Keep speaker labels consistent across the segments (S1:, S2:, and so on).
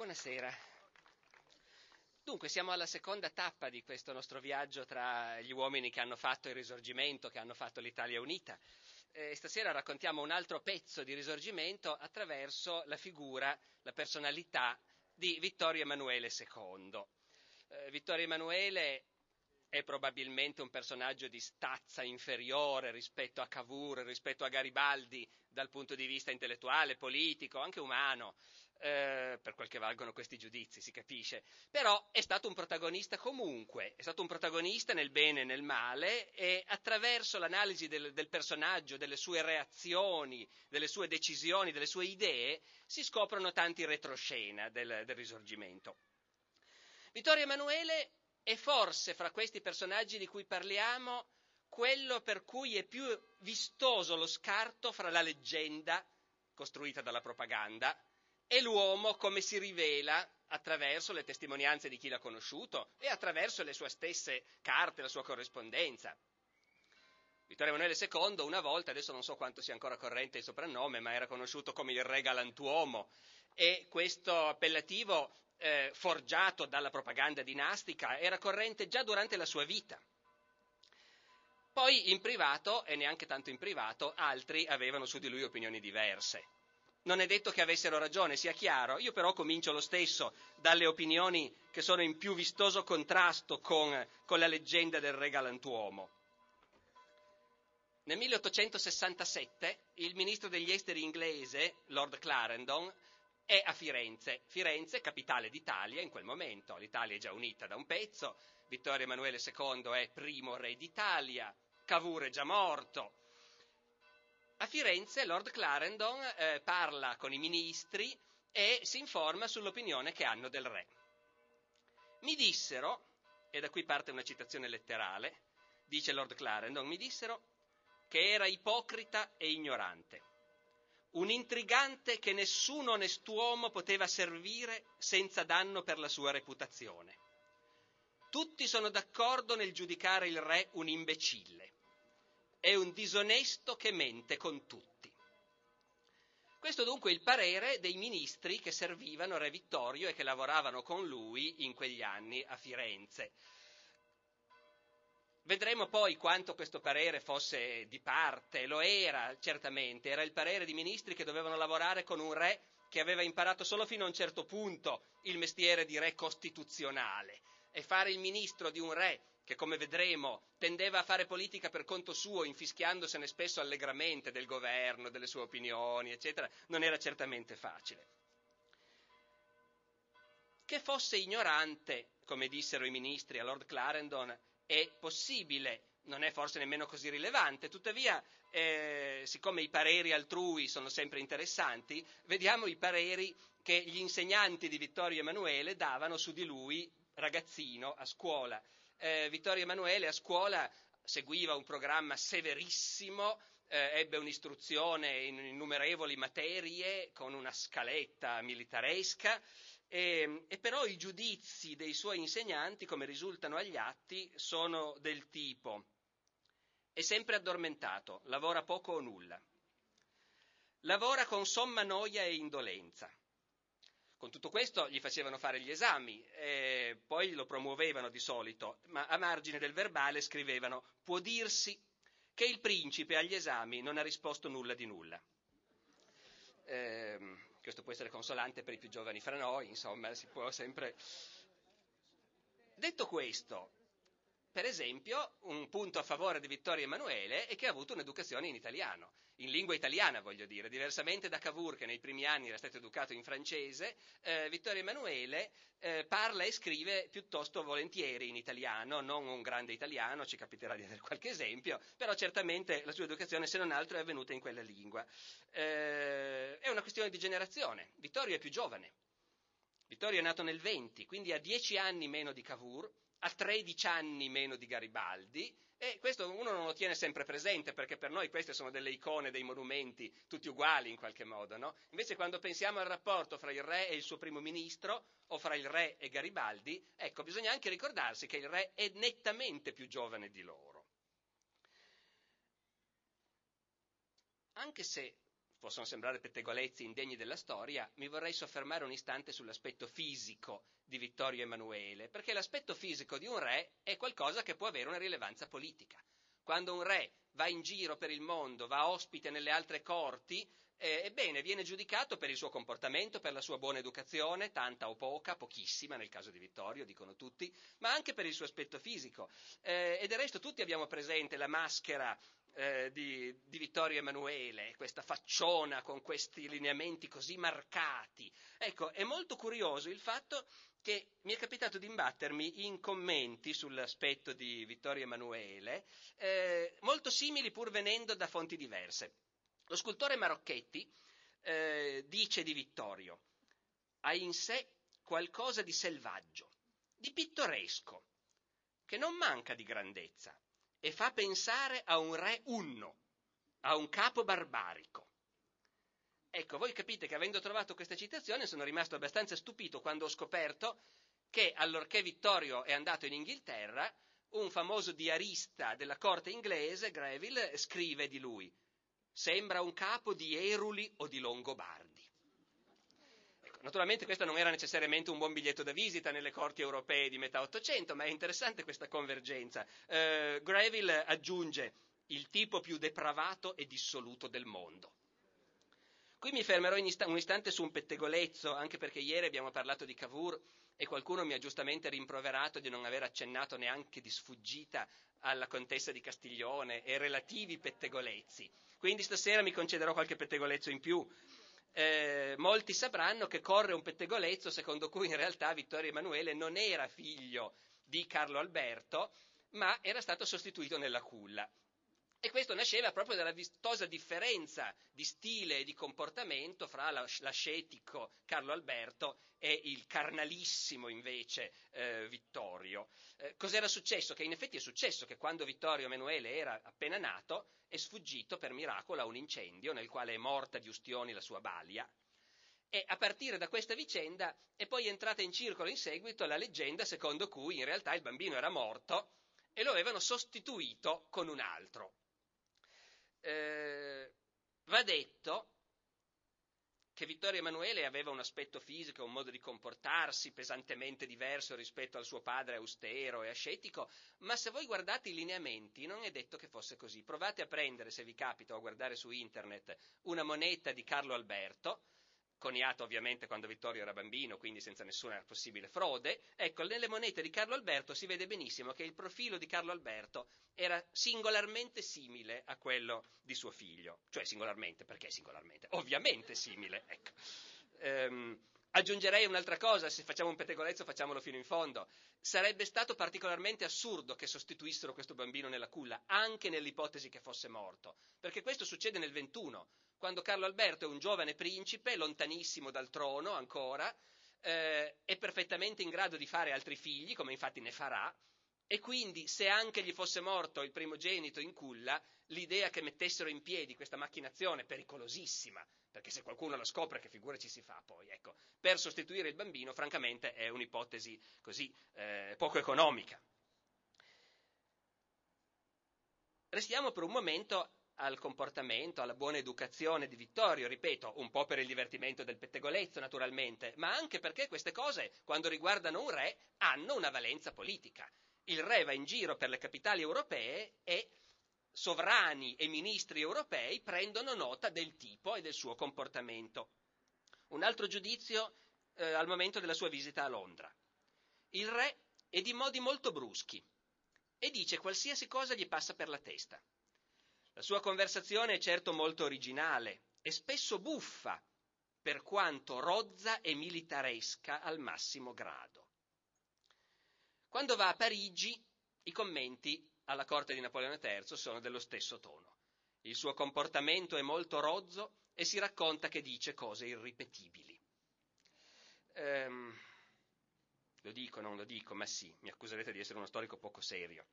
S1: Buonasera. Dunque, siamo alla seconda tappa di questo nostro viaggio tra gli uomini che hanno fatto il risorgimento, che hanno fatto l'Italia unita. E stasera raccontiamo un altro pezzo di risorgimento attraverso la figura, la personalità di Vittorio Emanuele II. Eh, Vittorio Emanuele è probabilmente un personaggio di stazza inferiore rispetto a Cavour, rispetto a Garibaldi dal punto di vista intellettuale, politico, anche umano, eh, per quel che valgono questi giudizi, si capisce. Però è stato un protagonista comunque, è stato un protagonista nel bene e nel male e attraverso l'analisi del, del personaggio, delle sue reazioni, delle sue decisioni, delle sue idee, si scoprono tanti retroscena del, del risorgimento. Vittorio Emanuele è forse fra questi personaggi di cui parliamo quello per cui è più vistoso lo scarto fra la leggenda costruita dalla propaganda e l'uomo come si rivela attraverso le testimonianze di chi l'ha conosciuto e attraverso le sue stesse carte, la sua corrispondenza. Vittorio Emanuele II una volta, adesso non so quanto sia ancora corrente il soprannome, ma era conosciuto come il re galantuomo e questo appellativo eh, forgiato dalla propaganda dinastica era corrente già durante la sua vita. Poi in privato, e neanche tanto in privato, altri avevano su di lui opinioni diverse. Non è detto che avessero ragione, sia chiaro, io però comincio lo stesso dalle opinioni che sono in più vistoso contrasto con, con la leggenda del re galantuomo. Nel 1867 il ministro degli esteri inglese, Lord Clarendon, è a Firenze. Firenze, capitale d'Italia in quel momento. L'Italia è già unita da un pezzo, Vittorio Emanuele II è primo re d'Italia, Cavour è già morto. A Firenze Lord Clarendon eh, parla con i ministri e si informa sull'opinione che hanno del re. Mi dissero, e da qui parte una citazione letterale, dice Lord Clarendon, mi dissero che era ipocrita e ignorante un intrigante che nessun onest'uomo poteva servire senza danno per la sua reputazione. Tutti sono d'accordo nel giudicare il re un imbecille. È un disonesto che mente con tutti. Questo dunque è il parere dei ministri che servivano Re Vittorio e che lavoravano con lui in quegli anni a Firenze. Vedremo poi quanto questo parere fosse di parte, lo era certamente, era il parere di ministri che dovevano lavorare con un re che aveva imparato solo fino a un certo punto il mestiere di re costituzionale e fare il ministro di un re che come vedremo tendeva a fare politica per conto suo, infischiandosene spesso allegramente del governo, delle sue opinioni, eccetera, non era certamente facile. Che fosse ignorante, come dissero i ministri a Lord Clarendon, è possibile, non è forse nemmeno così rilevante, tuttavia, eh, siccome i pareri altrui sono sempre interessanti, vediamo i pareri che gli insegnanti di Vittorio Emanuele davano su di lui, ragazzino, a scuola. Eh, Vittorio Emanuele a scuola seguiva un programma severissimo, eh, ebbe un'istruzione in innumerevoli materie con una scaletta militaresca e, ehm, e, però i giudizi dei suoi insegnanti, come risultano agli atti, sono del tipo è sempre addormentato, lavora poco o nulla, lavora con somma noia e indolenza. Con tutto questo gli facevano fare gli esami, eh, poi lo promuovevano di solito, ma a margine del verbale scrivevano può dirsi che il principe agli esami non ha risposto nulla di nulla. Eh, questo può essere consolante per i più giovani fra noi, insomma, si può sempre. Detto questo, per esempio, un punto a favore di Vittorio Emanuele è che ha avuto un'educazione in italiano, in lingua italiana voglio dire, diversamente da Cavour che nei primi anni era stato educato in francese, eh, Vittorio Emanuele eh, parla e scrive piuttosto volentieri in italiano, non un grande italiano, ci capiterà di avere qualche esempio, però certamente la sua educazione se non altro è avvenuta in quella lingua. Eh, è una questione di generazione, Vittorio è più giovane, Vittorio è nato nel 20, quindi ha 10 anni meno di Cavour, ha 13 anni meno di Garibaldi e questo uno non lo tiene sempre presente perché per noi queste sono delle icone, dei monumenti tutti uguali in qualche modo, no? Invece quando pensiamo al rapporto fra il re e il suo primo ministro o fra il re e Garibaldi, ecco, bisogna anche ricordarsi che il re è nettamente più giovane di loro. Anche se possono sembrare pettegolezzi indegni della storia, mi vorrei soffermare un istante sull'aspetto fisico di Vittorio Emanuele, perché l'aspetto fisico di un re è qualcosa che può avere una rilevanza politica. Quando un re va in giro per il mondo, va ospite nelle altre corti, eh, ebbene viene giudicato per il suo comportamento, per la sua buona educazione, tanta o poca, pochissima nel caso di Vittorio, dicono tutti, ma anche per il suo aspetto fisico. Eh, e del resto tutti abbiamo presente la maschera eh, di, di, Vittorio Emanuele, questa facciona con questi lineamenti così marcati. Ecco, è molto curioso il fatto che mi è capitato di imbattermi in commenti sull'aspetto di Vittorio Emanuele, eh, molto simili pur venendo da fonti diverse. Lo scultore Marocchetti eh, dice di Vittorio, ha in sé qualcosa di selvaggio, di pittoresco, che non manca di grandezza e fa pensare a un re unno, a un capo barbarico. Ecco, voi capite che avendo trovato questa citazione sono rimasto abbastanza stupito quando ho scoperto che allorché Vittorio è andato in Inghilterra, un famoso diarista della corte inglese, Greville, scrive di lui Sembra un capo di Eruli o di Longobardi. Naturalmente questo non era necessariamente un buon biglietto da visita nelle corti europee di metà Ottocento, ma è interessante questa convergenza. Uh, Greville aggiunge il tipo più depravato e dissoluto del mondo. Qui mi fermerò un istante su un pettegolezzo, anche perché ieri abbiamo parlato di Cavour e qualcuno mi ha giustamente rimproverato di non aver accennato neanche di sfuggita alla contessa di Castiglione e relativi pettegolezzi. Quindi stasera mi concederò qualche pettegolezzo in più. Eh, molti sapranno che corre un pettegolezzo secondo cui in realtà Vittorio Emanuele non era figlio di Carlo Alberto, ma era stato sostituito nella culla. E questo nasceva proprio dalla vistosa differenza di stile e di comportamento fra l'ascetico Carlo Alberto e il carnalissimo invece eh, Vittorio. Eh, cos'era successo? Che in effetti è successo che quando Vittorio Emanuele era appena nato è sfuggito per miracolo a un incendio nel quale è morta di ustioni la sua balia. E a partire da questa vicenda è poi entrata in circolo in seguito la leggenda secondo cui in realtà il bambino era morto e lo avevano sostituito con un altro eh, va detto che Vittorio Emanuele aveva un aspetto fisico, un modo di comportarsi pesantemente diverso rispetto al suo padre austero e ascetico, ma se voi guardate i lineamenti non è detto che fosse così. Provate a prendere, se vi capita, o a guardare su internet, una moneta di Carlo Alberto, coniato ovviamente quando Vittorio era bambino, quindi senza nessuna possibile frode. Ecco, nelle monete di Carlo Alberto si vede benissimo che il profilo di Carlo Alberto era singolarmente simile a quello di suo figlio. Cioè singolarmente, perché singolarmente? Ovviamente simile, ecco. Ehm, aggiungerei un'altra cosa, se facciamo un pettegolezzo facciamolo fino in fondo. Sarebbe stato particolarmente assurdo che sostituissero questo bambino nella culla, anche nell'ipotesi che fosse morto, perché questo succede nel 21 quando Carlo Alberto è un giovane principe, lontanissimo dal trono ancora, eh, è perfettamente in grado di fare altri figli, come infatti ne farà, e quindi se anche gli fosse morto il primogenito in culla, l'idea che mettessero in piedi questa macchinazione pericolosissima, perché se qualcuno la scopre che figura ci si fa poi, ecco, per sostituire il bambino, francamente è un'ipotesi così eh, poco economica. Restiamo per un momento al comportamento, alla buona educazione di Vittorio, ripeto, un po' per il divertimento del pettegolezzo naturalmente, ma anche perché queste cose, quando riguardano un re, hanno una valenza politica. Il re va in giro per le capitali europee e sovrani e ministri europei prendono nota del tipo e del suo comportamento. Un altro giudizio eh, al momento della sua visita a Londra. Il re è di modi molto bruschi e dice qualsiasi cosa gli passa per la testa. La sua conversazione è certo molto originale e spesso buffa, per quanto rozza e militaresca al massimo grado. Quando va a Parigi, i commenti alla corte di Napoleone III sono dello stesso tono. Il suo comportamento è molto rozzo e si racconta che dice cose irripetibili. Ehm, lo dico, non lo dico, ma sì, mi accuserete di essere uno storico poco serio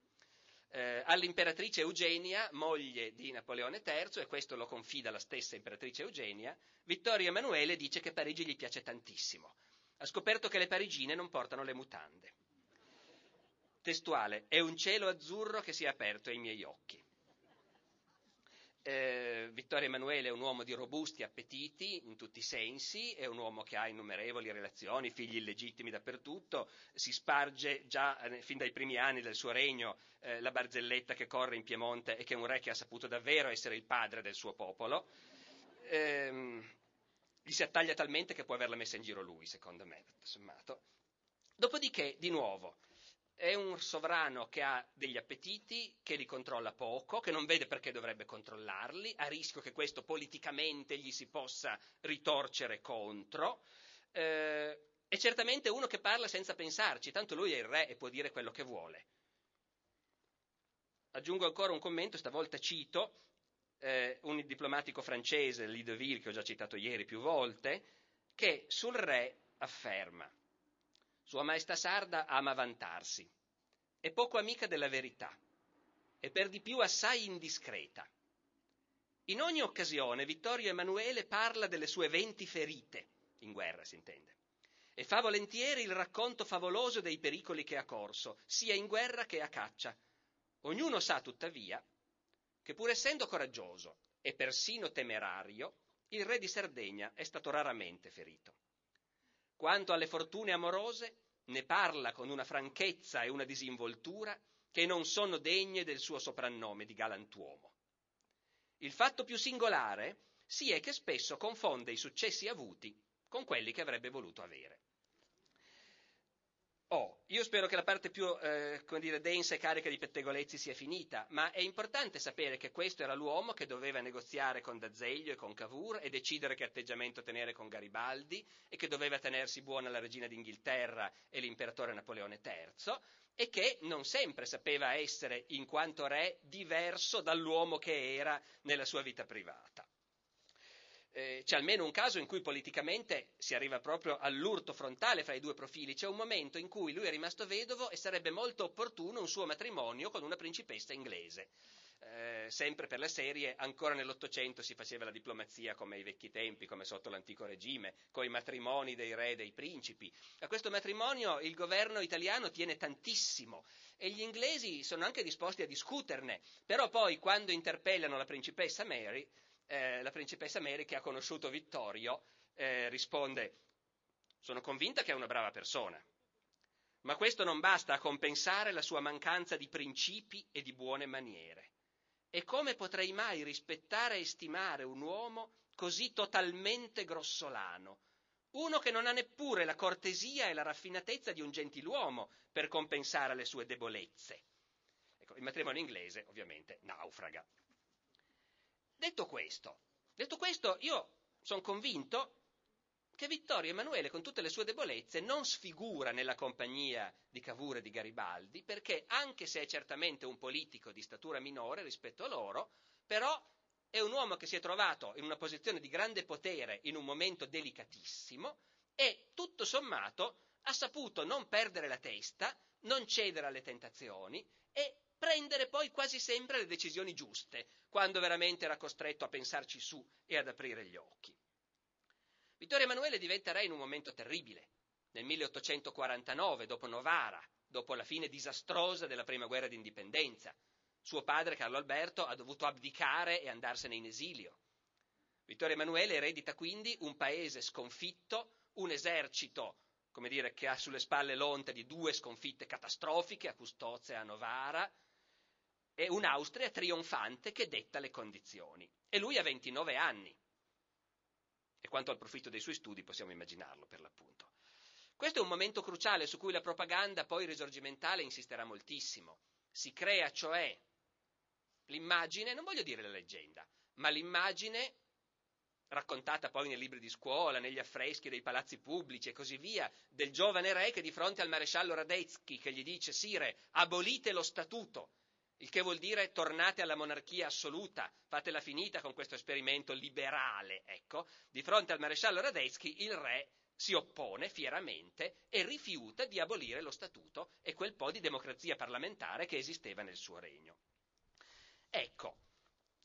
S1: eh, all'imperatrice Eugenia, moglie di Napoleone III, e questo lo confida la stessa imperatrice Eugenia, Vittorio Emanuele dice che Parigi gli piace tantissimo. Ha scoperto che le parigine non portano le mutande. Testuale, è un cielo azzurro che si è aperto ai miei occhi. Eh, Vittorio Emanuele è un uomo di robusti appetiti in tutti i sensi, è un uomo che ha innumerevoli relazioni, figli illegittimi dappertutto, si sparge già eh, fin dai primi anni del suo regno eh, la barzelletta che corre in Piemonte e che è un re che ha saputo davvero essere il padre del suo popolo. Ehm, gli si attaglia talmente che può averla messa in giro lui, secondo me, tutto sommato. Dopodiché, di nuovo, è un sovrano che ha degli appetiti, che li controlla poco, che non vede perché dovrebbe controllarli, a rischio che questo politicamente gli si possa ritorcere contro. Eh, è certamente uno che parla senza pensarci, tanto lui è il re e può dire quello che vuole. Aggiungo ancora un commento, stavolta cito eh, un diplomatico francese, Lideville, che ho già citato ieri più volte, che sul re afferma sua Maestà Sarda ama vantarsi, è poco amica della verità e per di più assai indiscreta. In ogni occasione Vittorio Emanuele parla delle sue venti ferite, in guerra si intende, e fa volentieri il racconto favoloso dei pericoli che ha corso, sia in guerra che a caccia. Ognuno sa, tuttavia, che pur essendo coraggioso e persino temerario, il re di Sardegna è stato raramente ferito. Quanto alle fortune amorose, ne parla con una franchezza e una disinvoltura che non sono degne del suo soprannome di galantuomo. Il fatto più singolare si è che spesso confonde i successi avuti con quelli che avrebbe voluto avere. Oh, io spero che la parte più eh, dire, densa e carica di pettegolezzi sia finita, ma è importante sapere che questo era l'uomo che doveva negoziare con D'Azeglio e con Cavour e decidere che atteggiamento tenere con Garibaldi e che doveva tenersi buona la regina d'Inghilterra e l'imperatore Napoleone III e che non sempre sapeva essere, in quanto re, diverso dall'uomo che era nella sua vita privata eh, c'è almeno un caso in cui politicamente si arriva proprio all'urto frontale fra i due profili. C'è un momento in cui lui è rimasto vedovo e sarebbe molto opportuno un suo matrimonio con una principessa inglese. Eh, sempre per la serie, ancora nell'Ottocento si faceva la diplomazia come ai vecchi tempi, come sotto l'antico regime, con i matrimoni dei re e dei principi. A questo matrimonio il governo italiano tiene tantissimo e gli inglesi sono anche disposti a discuterne, però poi quando interpellano la principessa Mary eh, la principessa Mary che ha conosciuto Vittorio eh, risponde sono convinta che è una brava persona, ma questo non basta a compensare la sua mancanza di principi e di buone maniere. E come potrei mai rispettare e stimare un uomo così totalmente grossolano, uno che non ha neppure la cortesia e la raffinatezza di un gentiluomo per compensare le sue debolezze? Ecco, il matrimonio inglese ovviamente naufraga. Detto questo, detto questo io sono convinto che Vittorio Emanuele, con tutte le sue debolezze, non sfigura nella compagnia di Cavour e di Garibaldi, perché anche se è certamente un politico di statura minore rispetto a loro, però è un uomo che si è trovato in una posizione di grande potere in un momento delicatissimo e, tutto sommato, ha saputo non perdere la testa, non cedere alle tentazioni e prendere poi quasi sempre le decisioni giuste, quando veramente era costretto a pensarci su e ad aprire gli occhi. Vittorio Emanuele diventa re in un momento terribile, nel 1849, dopo Novara, dopo la fine disastrosa della prima guerra d'indipendenza. Suo padre, Carlo Alberto, ha dovuto abdicare e andarsene in esilio. Vittorio Emanuele eredita quindi un paese sconfitto, un esercito come dire, che ha sulle spalle l'onta di due sconfitte catastrofiche a Custozza e a Novara, è un'Austria trionfante che detta le condizioni. E lui ha 29 anni. E quanto al profitto dei suoi studi possiamo immaginarlo, per l'appunto. Questo è un momento cruciale su cui la propaganda poi risorgimentale insisterà moltissimo. Si crea cioè l'immagine, non voglio dire la leggenda, ma l'immagine raccontata poi nei libri di scuola, negli affreschi dei palazzi pubblici e così via, del giovane re che di fronte al maresciallo Radetzky che gli dice Sire, abolite lo statuto, il che vuol dire tornate alla monarchia assoluta, fatela finita con questo esperimento liberale, ecco, di fronte al maresciallo Radetzky il re si oppone fieramente e rifiuta di abolire lo statuto e quel po' di democrazia parlamentare che esisteva nel suo regno. Ecco,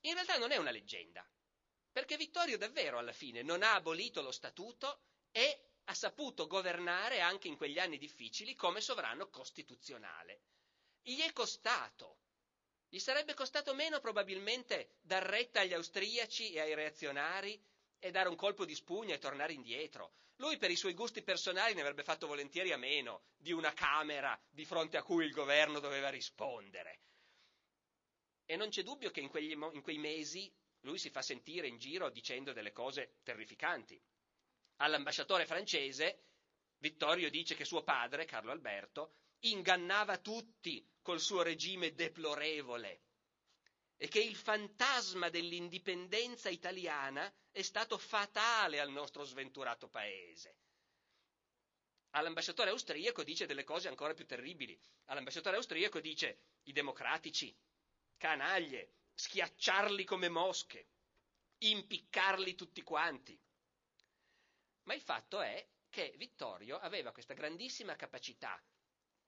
S1: in realtà non è una leggenda, perché Vittorio davvero alla fine non ha abolito lo statuto e ha saputo governare anche in quegli anni difficili come sovrano costituzionale. Gli è costato Gli sarebbe costato meno probabilmente dar retta agli austriaci e ai reazionari e dare un colpo di spugna e tornare indietro. Lui per i suoi gusti personali ne avrebbe fatto volentieri a meno di una Camera di fronte a cui il governo doveva rispondere. E non c'è dubbio che in, quegli, in quei mesi lui si fa sentire in giro dicendo delle cose terrificanti. All'ambasciatore francese Vittorio dice che suo padre, Carlo Alberto, ingannava tutti col suo regime deplorevole e che il fantasma dell'indipendenza italiana è stato fatale al nostro sventurato paese. All'ambasciatore austriaco dice delle cose ancora più terribili. All'ambasciatore austriaco dice i democratici, canaglie, schiacciarli come mosche, impiccarli tutti quanti. Ma il fatto è che Vittorio aveva questa grandissima capacità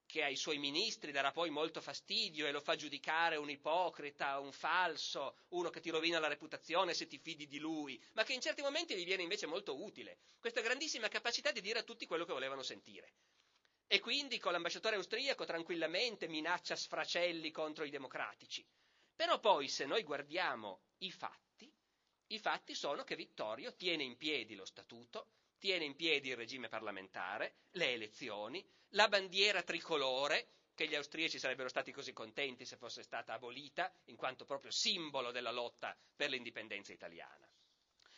S1: che ai suoi ministri darà poi molto fastidio e lo fa giudicare un ipocrita, un falso, uno che ti rovina la reputazione se ti fidi di lui, ma che in certi momenti gli viene invece molto utile, questa grandissima capacità di dire a tutti quello che volevano sentire. E quindi con l'ambasciatore austriaco tranquillamente minaccia sfracelli contro i democratici. Però poi se noi guardiamo i fatti, i fatti sono che Vittorio tiene in piedi lo statuto, tiene in piedi il regime parlamentare, le elezioni, la bandiera tricolore, che gli austriaci sarebbero stati così contenti se fosse stata abolita, in quanto proprio simbolo della lotta per l'indipendenza italiana.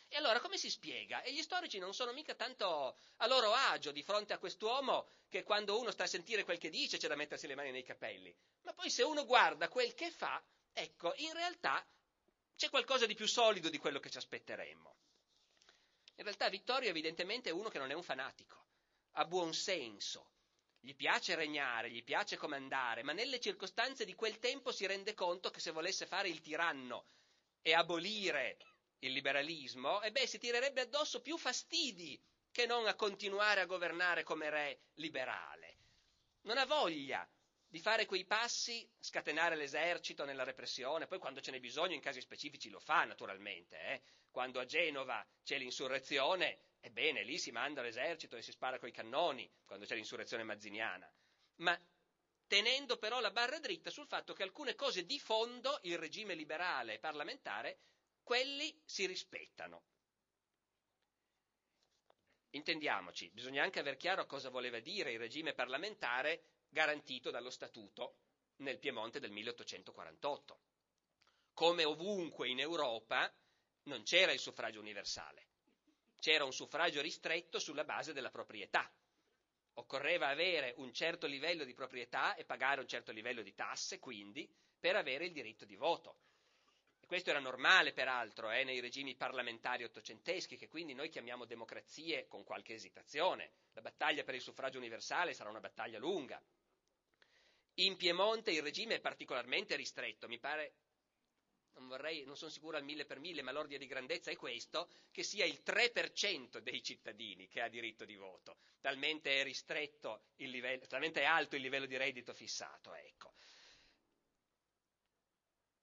S1: E allora come si spiega? E gli storici non sono mica tanto a loro agio di fronte a quest'uomo che quando uno sta a sentire quel che dice c'è da mettersi le mani nei capelli. Ma poi se uno guarda quel che fa, ecco, in realtà c'è qualcosa di più solido di quello che ci aspetteremmo. In realtà Vittorio evidentemente è uno che non è un fanatico, ha buon senso, gli piace regnare, gli piace comandare, ma nelle circostanze di quel tempo si rende conto che se volesse fare il tiranno e abolire il liberalismo, e beh, si tirerebbe addosso più fastidi che non a continuare a governare come re liberale. Non ha voglia di fare quei passi, scatenare l'esercito nella repressione, poi quando ce n'è bisogno in casi specifici lo fa naturalmente, eh? quando a Genova c'è l'insurrezione, ebbene lì si manda l'esercito e si spara coi cannoni, quando c'è l'insurrezione mazziniana, ma tenendo però la barra dritta sul fatto che alcune cose di fondo il regime liberale e parlamentare, quelli si rispettano. Intendiamoci, bisogna anche aver chiaro cosa voleva dire il regime parlamentare garantito dallo Statuto nel Piemonte del 1848. Come ovunque in Europa non c'era il suffragio universale, c'era un suffragio ristretto sulla base della proprietà. Occorreva avere un certo livello di proprietà e pagare un certo livello di tasse, quindi, per avere il diritto di voto. E questo era normale, peraltro, eh, nei regimi parlamentari ottocenteschi, che quindi noi chiamiamo democrazie con qualche esitazione. La battaglia per il suffragio universale sarà una battaglia lunga, in Piemonte il regime è particolarmente ristretto, mi pare, non, vorrei, non sono sicuro al mille per mille, ma l'ordine di grandezza è questo, che sia il 3% dei cittadini che ha diritto di voto, talmente è ristretto il livello, talmente è alto il livello di reddito fissato, ecco.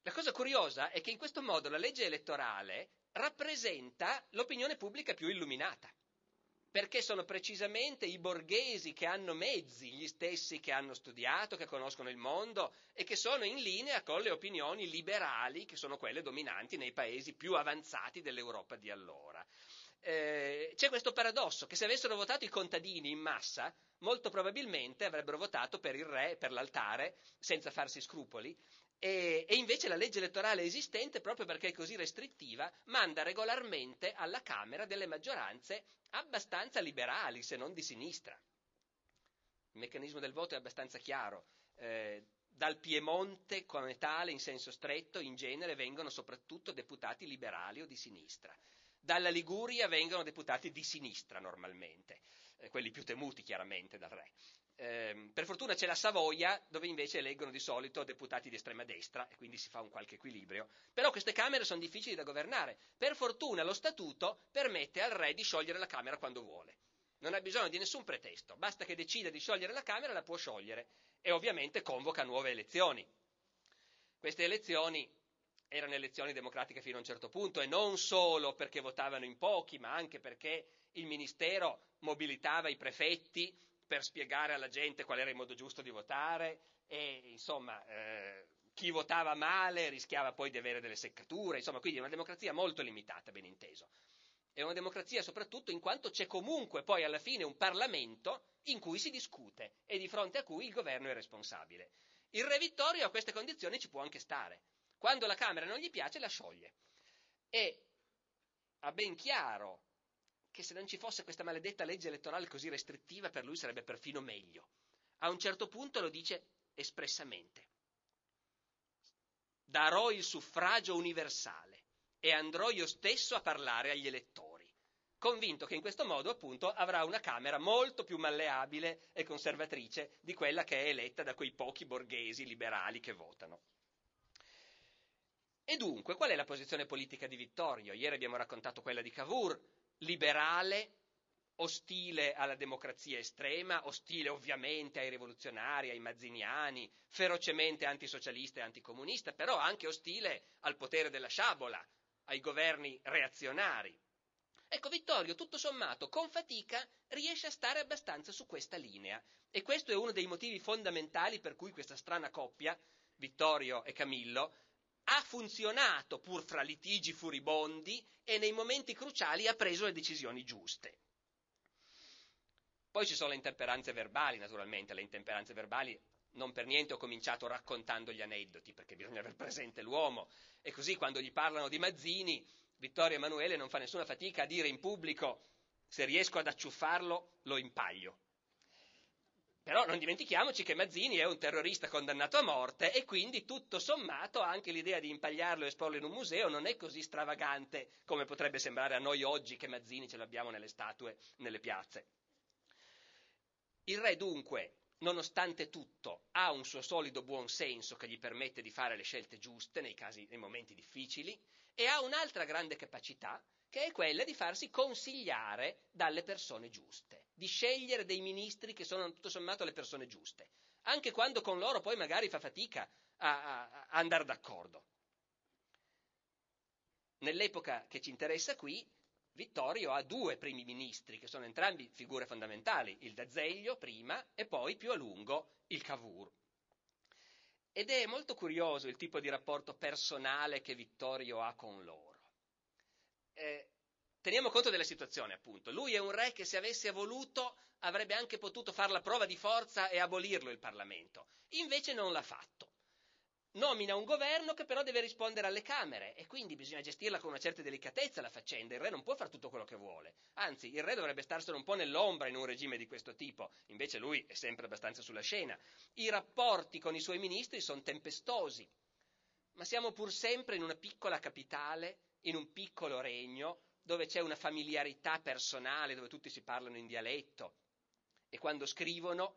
S1: La cosa curiosa è che in questo modo la legge elettorale rappresenta l'opinione pubblica più illuminata perché sono precisamente i borghesi che hanno mezzi, gli stessi che hanno studiato, che conoscono il mondo e che sono in linea con le opinioni liberali, che sono quelle dominanti nei paesi più avanzati dell'Europa di allora. Eh, c'è questo paradosso che se avessero votato i contadini in massa, molto probabilmente avrebbero votato per il re, per l'altare, senza farsi scrupoli, e, e, invece la legge elettorale esistente, proprio perché è così restrittiva, manda regolarmente alla Camera delle maggioranze abbastanza liberali, se non di sinistra. Il meccanismo del voto è abbastanza chiaro. Eh, dal Piemonte come tale, in senso stretto, in genere vengono soprattutto deputati liberali o di sinistra. Dalla Liguria vengono deputati di sinistra normalmente, eh, quelli più temuti chiaramente dal re. Eh, per fortuna c'è la Savoia, dove invece eleggono di solito deputati di estrema destra e quindi si fa un qualche equilibrio. Però queste Camere sono difficili da governare. Per fortuna lo Statuto permette al re di sciogliere la Camera quando vuole. Non ha bisogno di nessun pretesto, basta che decida di sciogliere la Camera, la può sciogliere e ovviamente convoca nuove elezioni. Queste elezioni erano elezioni democratiche fino a un certo punto e non solo perché votavano in pochi, ma anche perché il Ministero mobilitava i prefetti per spiegare alla gente qual era il modo giusto di votare e insomma eh, chi votava male rischiava poi di avere delle seccature, insomma, quindi è una democrazia molto limitata, ben inteso. È una democrazia soprattutto in quanto c'è comunque poi alla fine un Parlamento in cui si discute e di fronte a cui il governo è responsabile. Il re Vittorio a queste condizioni ci può anche stare. Quando la Camera non gli piace la scioglie. E ha ben chiaro che se non ci fosse questa maledetta legge elettorale così restrittiva per lui sarebbe perfino meglio. A un certo punto lo dice espressamente. Darò il suffragio universale e andrò io stesso a parlare agli elettori, convinto che in questo modo appunto avrà una Camera molto più malleabile e conservatrice di quella che è eletta da quei pochi borghesi liberali che votano. E dunque, qual è la posizione politica di Vittorio? Ieri abbiamo raccontato quella di Cavour, liberale, ostile alla democrazia estrema, ostile ovviamente ai rivoluzionari, ai mazziniani, ferocemente antisocialista e anticomunista, però anche ostile al potere della sciabola, ai governi reazionari. Ecco, Vittorio, tutto sommato, con fatica riesce a stare abbastanza su questa linea e questo è uno dei motivi fondamentali per cui questa strana coppia, Vittorio e Camillo, ha funzionato pur fra litigi furibondi e nei momenti cruciali ha preso le decisioni giuste. Poi ci sono le intemperanze verbali, naturalmente, le intemperanze verbali non per niente ho cominciato raccontando gli aneddoti, perché bisogna aver presente l'uomo, e così quando gli parlano di Mazzini, Vittorio Emanuele non fa nessuna fatica a dire in pubblico se riesco ad acciuffarlo lo impaglio. Però non dimentichiamoci che Mazzini è un terrorista condannato a morte e quindi tutto sommato anche l'idea di impagliarlo e esporlo in un museo non è così stravagante come potrebbe sembrare a noi oggi che Mazzini ce l'abbiamo nelle statue, nelle piazze. Il re dunque, nonostante tutto, ha un suo solido buon senso che gli permette di fare le scelte giuste nei, casi, nei momenti difficili e ha un'altra grande capacità che è quella di farsi consigliare dalle persone giuste, di scegliere dei ministri che sono tutto sommato le persone giuste, anche quando con loro poi magari fa fatica a, a, a andare d'accordo. Nell'epoca che ci interessa qui, Vittorio ha due primi ministri, che sono entrambi figure fondamentali, il D'Azeglio prima e poi più a lungo il Cavour. Ed è molto curioso il tipo di rapporto personale che Vittorio ha con loro eh, teniamo conto della situazione, appunto. Lui è un re che se avesse voluto avrebbe anche potuto fare la prova di forza e abolirlo il Parlamento. Invece non l'ha fatto. Nomina un governo che però deve rispondere alle Camere e quindi bisogna gestirla con una certa delicatezza la faccenda. Il re non può fare tutto quello che vuole. Anzi, il re dovrebbe starsene un po' nell'ombra in un regime di questo tipo. Invece lui è sempre abbastanza sulla scena. I rapporti con i suoi ministri sono tempestosi. Ma siamo pur sempre in una piccola capitale in un piccolo regno dove c'è una familiarità personale, dove tutti si parlano in dialetto e quando scrivono,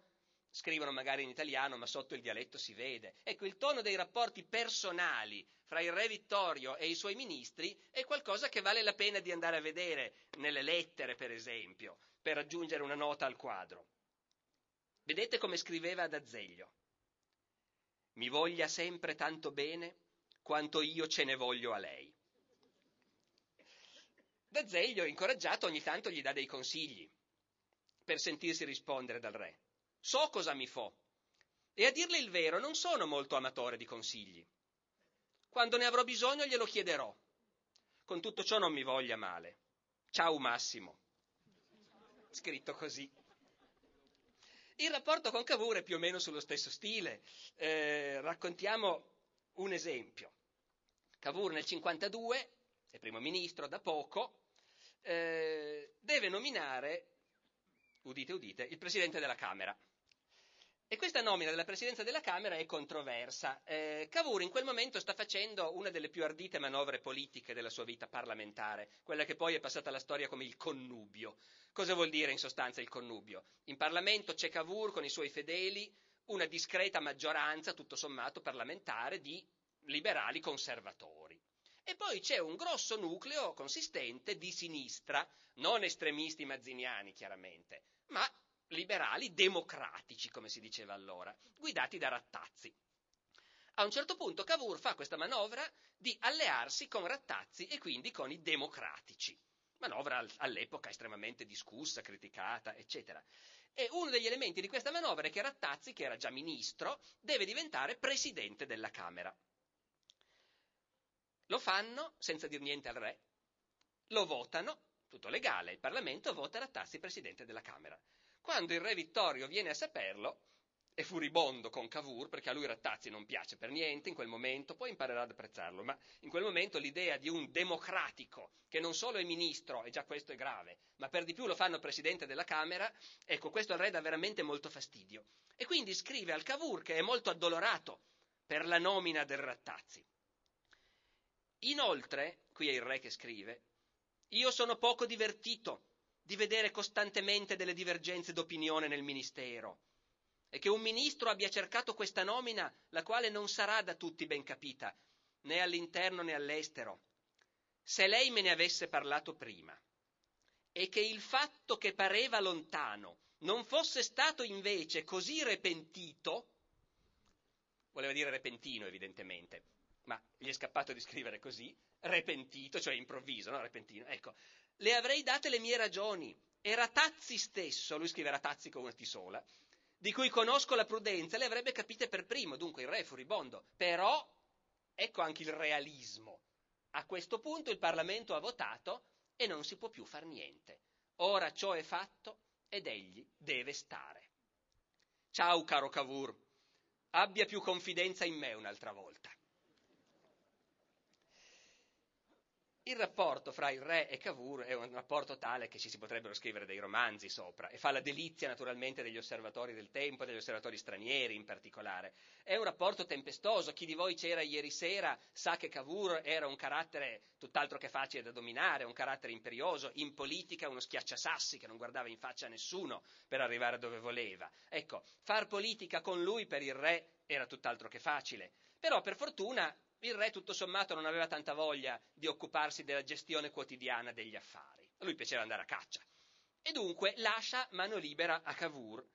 S1: scrivono magari in italiano, ma sotto il dialetto si vede. Ecco, il tono dei rapporti personali fra il re Vittorio e i suoi ministri è qualcosa che vale la pena di andare a vedere nelle lettere, per esempio, per aggiungere una nota al quadro. Vedete come scriveva ad Azeglio. Mi voglia sempre tanto bene quanto io ce ne voglio a lei. D'Azeglio, incoraggiato, ogni tanto gli dà dei consigli per sentirsi rispondere dal re. So cosa mi fo e a dirle il vero non sono molto amatore di consigli. Quando ne avrò bisogno glielo chiederò. Con tutto ciò non mi voglia male. Ciao Massimo. Scritto così. Il rapporto con Cavour è più o meno sullo stesso stile. Eh, raccontiamo un esempio. Cavour nel 52 è primo ministro da poco, eh, deve nominare, udite udite, il presidente della Camera. E questa nomina della presidenza della Camera è controversa. Eh, Cavour in quel momento sta facendo una delle più ardite manovre politiche della sua vita parlamentare, quella che poi è passata alla storia come il connubio. Cosa vuol dire in sostanza il connubio? In Parlamento c'è Cavour con i suoi fedeli, una discreta maggioranza, tutto sommato, parlamentare di liberali conservatori. E poi c'è un grosso nucleo consistente di sinistra, non estremisti mazziniani chiaramente, ma liberali democratici, come si diceva allora, guidati da Rattazzi. A un certo punto Cavour fa questa manovra di allearsi con Rattazzi e quindi con i democratici. Manovra all'epoca estremamente discussa, criticata, eccetera. E uno degli elementi di questa manovra è che Rattazzi, che era già ministro, deve diventare presidente della Camera. Lo fanno senza dir niente al re, lo votano, tutto legale, il Parlamento vota Rattazzi presidente della Camera. Quando il re Vittorio viene a saperlo, è furibondo con Cavour, perché a lui Rattazzi non piace per niente in quel momento, poi imparerà ad apprezzarlo, ma in quel momento l'idea di un democratico, che non solo è ministro, e già questo è grave, ma per di più lo fanno presidente della Camera, ecco, questo al re dà veramente molto fastidio. E quindi scrive al Cavour, che è molto addolorato per la nomina del Rattazzi. Inoltre, qui è il re che scrive, io sono poco divertito di vedere costantemente delle divergenze d'opinione nel ministero e che un ministro abbia cercato questa nomina, la quale non sarà da tutti ben capita, né all'interno né all'estero. Se lei me ne avesse parlato prima e che il fatto che pareva lontano non fosse stato invece così repentito, voleva dire repentino evidentemente, ma gli è scappato di scrivere così, repentito, cioè improvviso, no? Repentino, ecco, le avrei date le mie ragioni. Era Tazzi stesso, lui scrive Tazzi con una T sola, di cui conosco la prudenza, le avrebbe capite per primo, dunque il re è furibondo. Però, ecco anche il realismo. A questo punto il Parlamento ha votato e non si può più far niente. Ora ciò è fatto ed egli deve stare. Ciao caro Cavour, abbia più confidenza in me un'altra volta. Il rapporto fra il re e Cavour è un rapporto tale che ci si potrebbero scrivere dei romanzi sopra e fa la delizia naturalmente degli osservatori del tempo, degli osservatori stranieri in particolare. È un rapporto tempestoso, chi di voi c'era ieri sera sa che Cavour era un carattere tutt'altro che facile da dominare, un carattere imperioso, in politica uno schiacciasassi che non guardava in faccia a nessuno per arrivare dove voleva. Ecco, far politica con lui per il re era tutt'altro che facile, però per fortuna il re tutto sommato non aveva tanta voglia di occuparsi della gestione quotidiana degli affari. A lui piaceva andare a caccia. E dunque lascia mano libera a Cavour,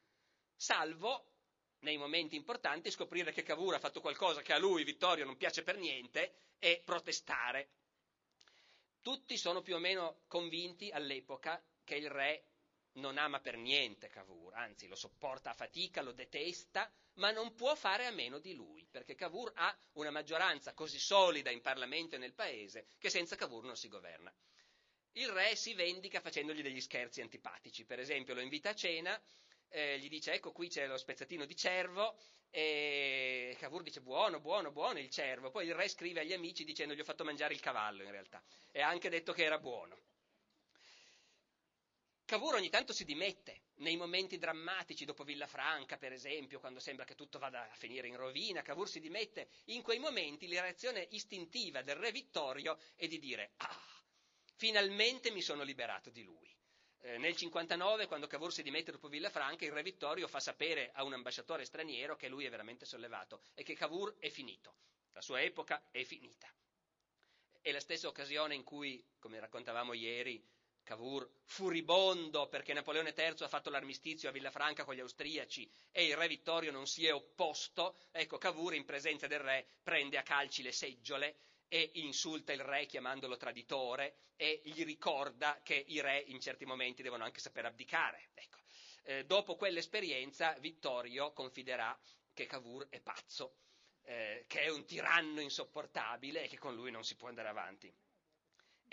S1: salvo nei momenti importanti scoprire che Cavour ha fatto qualcosa che a lui, Vittorio, non piace per niente e protestare. Tutti sono più o meno convinti all'epoca che il re non ama per niente Cavour, anzi lo sopporta a fatica, lo detesta, ma non può fare a meno di lui, perché Cavour ha una maggioranza così solida in Parlamento e nel paese che senza Cavour non si governa. Il re si vendica facendogli degli scherzi antipatici, per esempio lo invita a cena, eh, gli dice ecco qui c'è lo spezzatino di cervo e Cavour dice buono, buono, buono il cervo, poi il re scrive agli amici dicendo gli ho fatto mangiare il cavallo in realtà e ha anche detto che era buono. Cavour ogni tanto si dimette, nei momenti drammatici, dopo Villafranca per esempio, quando sembra che tutto vada a finire in rovina, Cavour si dimette, in quei momenti la reazione istintiva del re Vittorio è di dire ah, finalmente mi sono liberato di lui. Eh, nel 59, quando Cavour si dimette dopo Villafranca, il re Vittorio fa sapere a un ambasciatore straniero che lui è veramente sollevato e che Cavour è finito, la sua epoca è finita. È la stessa occasione in cui, come raccontavamo ieri, Cavour, furibondo perché Napoleone III ha fatto l'armistizio a Villafranca con gli austriaci e il re Vittorio non si è opposto, ecco Cavour in presenza del re prende a calci le seggiole e insulta il re chiamandolo traditore e gli ricorda che i re in certi momenti devono anche saper abdicare. Ecco. Eh, dopo quell'esperienza Vittorio confiderà che Cavour è pazzo, eh, che è un tiranno insopportabile e che con lui non si può andare avanti.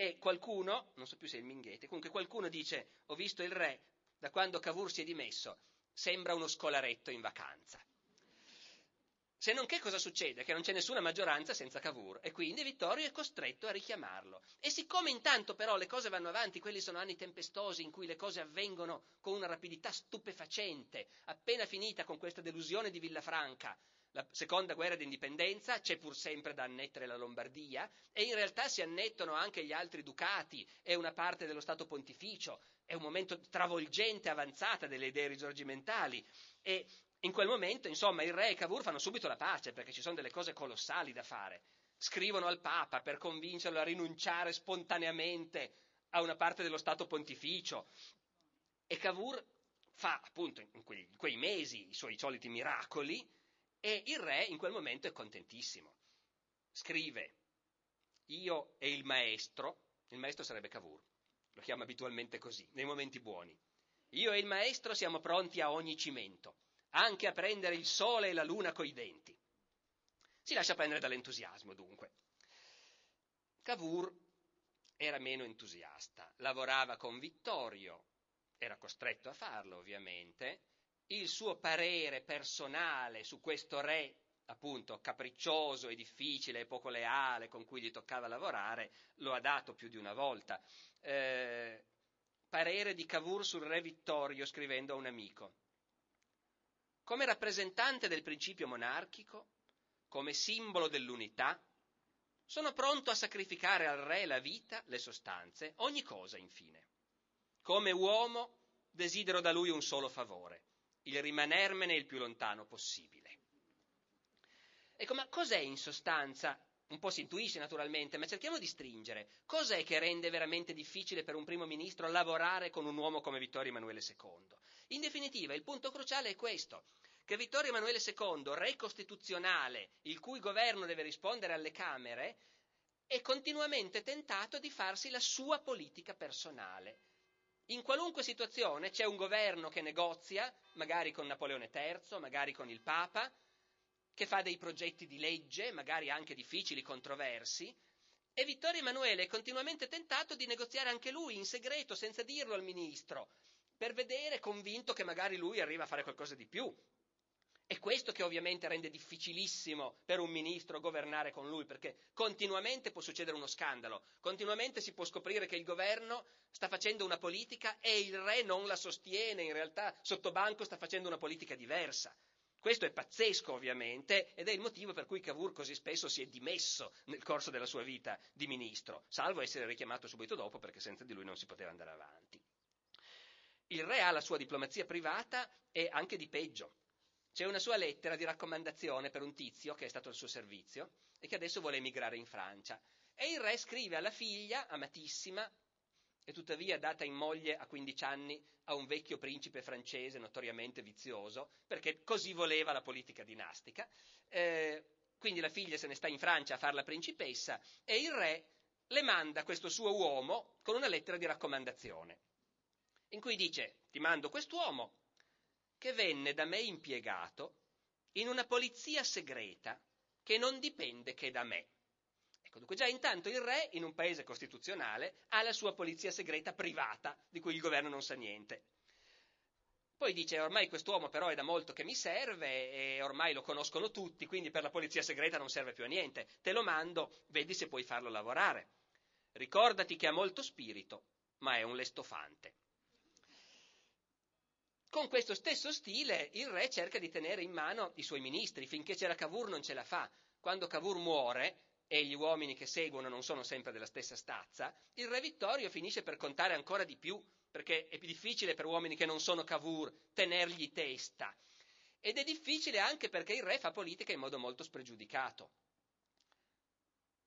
S1: E qualcuno, non so più se è il Minghete, comunque qualcuno dice, ho visto il re, da quando Cavour si è dimesso, sembra uno scolaretto in vacanza. Se non che cosa succede? Che non c'è nessuna maggioranza senza Cavour e quindi Vittorio è costretto a richiamarlo. E siccome intanto però le cose vanno avanti, quelli sono anni tempestosi in cui le cose avvengono con una rapidità stupefacente, appena finita con questa delusione di Villafranca, la seconda guerra d'indipendenza, c'è pur sempre da annettere la Lombardia e in realtà si annettono anche gli altri ducati e una parte dello Stato pontificio, è un momento travolgente, avanzata delle idee risorgimentali e in quel momento, insomma, il re e Cavour fanno subito la pace perché ci sono delle cose colossali da fare. Scrivono al Papa per convincerlo a rinunciare spontaneamente a una parte dello Stato pontificio e Cavour fa appunto in quei, in quei mesi i suoi soliti miracoli e il re in quel momento è contentissimo. Scrive, io e il maestro, il maestro sarebbe Cavour, lo chiama abitualmente così, nei momenti buoni, Io e il maestro siamo pronti a ogni cimento, anche a prendere il sole e la luna coi denti. Si lascia prendere dall'entusiasmo, dunque. Cavour era meno entusiasta, lavorava con Vittorio, era costretto a farlo ovviamente, il suo parere personale su questo re appunto capriccioso e difficile e poco leale con cui gli toccava lavorare, lo ha dato più di una volta. Eh, parere di Cavour sul re Vittorio scrivendo a un amico. Come rappresentante del principio monarchico, come simbolo dell'unità, sono pronto a sacrificare al re la vita, le sostanze, ogni cosa infine. Come uomo desidero da lui un solo favore, il rimanermene il più lontano possibile. Ecco, ma cos'è in sostanza? Un po' si intuisce naturalmente, ma cerchiamo di stringere. Cos'è che rende veramente difficile per un primo ministro lavorare con un uomo come Vittorio Emanuele II? In definitiva, il punto cruciale è questo che Vittorio Emanuele II, re costituzionale, il cui governo deve rispondere alle Camere, è continuamente tentato di farsi la sua politica personale. In qualunque situazione c'è un governo che negozia, magari con Napoleone III, magari con il Papa, che fa dei progetti di legge, magari anche difficili, controversi, e Vittorio Emanuele è continuamente tentato di negoziare anche lui in segreto, senza dirlo al ministro, per vedere, convinto che magari lui arriva a fare qualcosa di più. È questo che ovviamente rende difficilissimo per un ministro governare con lui, perché continuamente può succedere uno scandalo, continuamente si può scoprire che il governo sta facendo una politica e il re non la sostiene, in realtà sotto banco sta facendo una politica diversa. Questo è pazzesco ovviamente ed è il motivo per cui Cavour così spesso si è dimesso nel corso della sua vita di ministro, salvo essere richiamato subito dopo perché senza di lui non si poteva andare avanti. Il re ha la sua diplomazia privata e anche di peggio. C'è una sua lettera di raccomandazione per un tizio che è stato al suo servizio e che adesso vuole emigrare in Francia. E il re scrive alla figlia, amatissima, e tuttavia data in moglie a 15 anni a un vecchio principe francese notoriamente vizioso, perché così voleva la politica dinastica. Eh, quindi la figlia se ne sta in Francia a fare la principessa e il re le manda questo suo uomo con una lettera di raccomandazione, in cui dice ti mando quest'uomo che venne da me impiegato in una polizia segreta che non dipende che da me Ecco, dunque già intanto il re, in un paese costituzionale, ha la sua polizia segreta privata, di cui il governo non sa niente. Poi dice, ormai quest'uomo però è da molto che mi serve e ormai lo conoscono tutti, quindi per la polizia segreta non serve più a niente. Te lo mando, vedi se puoi farlo lavorare. Ricordati che ha molto spirito, ma è un lestofante. Con questo stesso stile il re cerca di tenere in mano i suoi ministri, finché c'era Cavour non ce la fa. Quando Cavour muore, e gli uomini che seguono non sono sempre della stessa stazza, il re Vittorio finisce per contare ancora di più, perché è più difficile per uomini che non sono Cavour tenergli testa. Ed è difficile anche perché il re fa politica in modo molto spregiudicato.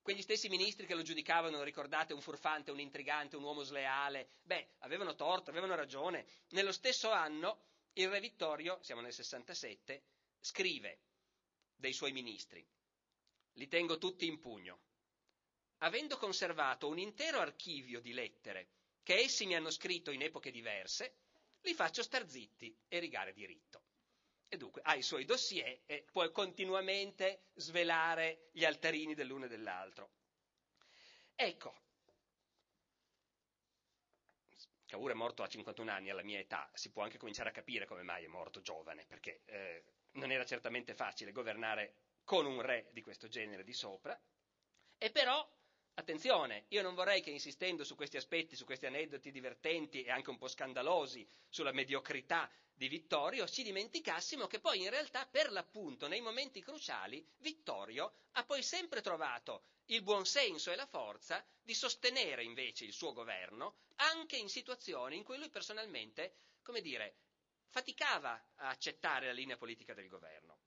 S1: Quegli stessi ministri che lo giudicavano, ricordate, un furfante, un intrigante, un uomo sleale, beh, avevano torto, avevano ragione. Nello stesso anno il re Vittorio, siamo nel 67, scrive dei suoi ministri li tengo tutti in pugno. Avendo conservato un intero archivio di lettere che essi mi hanno scritto in epoche diverse, li faccio star zitti e rigare diritto. E dunque ha i suoi dossier e può continuamente svelare gli altarini dell'uno e dell'altro. Ecco, Cavour è morto a 51 anni, alla mia età, si può anche cominciare a capire come mai è morto giovane, perché eh, non era certamente facile governare con un re di questo genere di sopra, e però, attenzione, io non vorrei che insistendo su questi aspetti, su questi aneddoti divertenti e anche un po' scandalosi sulla mediocrità di Vittorio, ci dimenticassimo che poi in realtà per l'appunto nei momenti cruciali Vittorio ha poi sempre trovato il buon senso e la forza di sostenere invece il suo governo anche in situazioni in cui lui personalmente, come dire, faticava a accettare la linea politica del governo.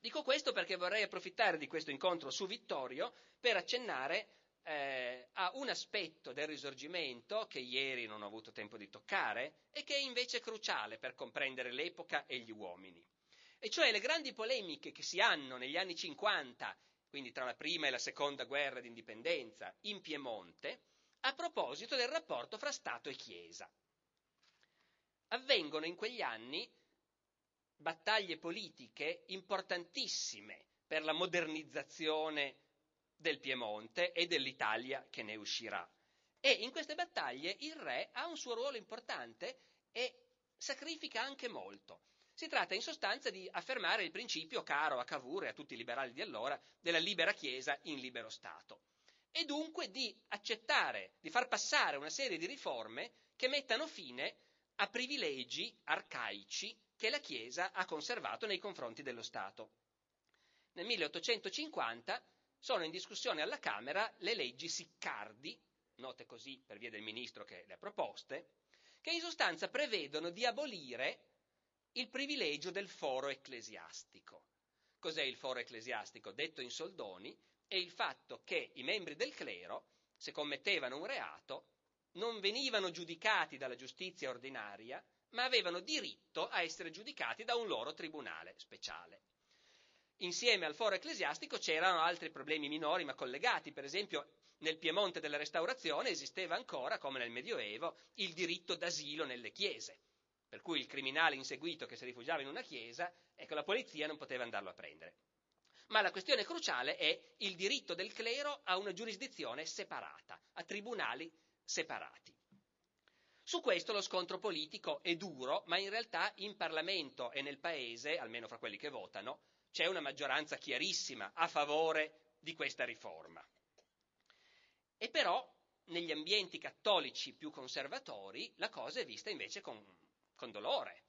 S1: Dico questo perché vorrei approfittare di questo incontro su Vittorio per accennare eh, a un aspetto del risorgimento che ieri non ho avuto tempo di toccare e che è invece cruciale per comprendere l'epoca e gli uomini. E cioè le grandi polemiche che si hanno negli anni 50, quindi tra la prima e la seconda guerra d'indipendenza, in Piemonte, a proposito del rapporto fra Stato e Chiesa. avvengono in quegli anni battaglie politiche importantissime per la modernizzazione del Piemonte e dell'Italia che ne uscirà. E in queste battaglie il re ha un suo ruolo importante e sacrifica anche molto. Si tratta in sostanza di affermare il principio caro a Cavour e a tutti i liberali di allora della libera Chiesa in libero Stato e dunque di accettare, di far passare una serie di riforme che mettano fine a privilegi arcaici che la Chiesa ha conservato nei confronti dello Stato. Nel 1850 sono in discussione alla Camera le leggi Siccardi, note così per via del ministro che le ha proposte, che in sostanza prevedono di abolire il privilegio del foro ecclesiastico. Cos'è il foro ecclesiastico? Detto in soldoni, è il fatto che i membri del clero, se commettevano un reato, non venivano giudicati dalla giustizia ordinaria, ma avevano diritto a essere giudicati da un loro tribunale speciale. Insieme al foro ecclesiastico c'erano altri problemi minori ma collegati, per esempio nel Piemonte della Restaurazione esisteva ancora, come nel Medioevo, il diritto d'asilo nelle chiese, per cui il criminale inseguito che si rifugiava in una chiesa, ecco, la polizia non poteva andarlo a prendere. Ma la questione cruciale è il diritto del clero a una giurisdizione separata, a tribunali separati. Su questo lo scontro politico è duro, ma in realtà in Parlamento e nel Paese, almeno fra quelli che votano, c'è una maggioranza chiarissima a favore di questa riforma. E però negli ambienti cattolici più conservatori la cosa è vista invece con, con dolore,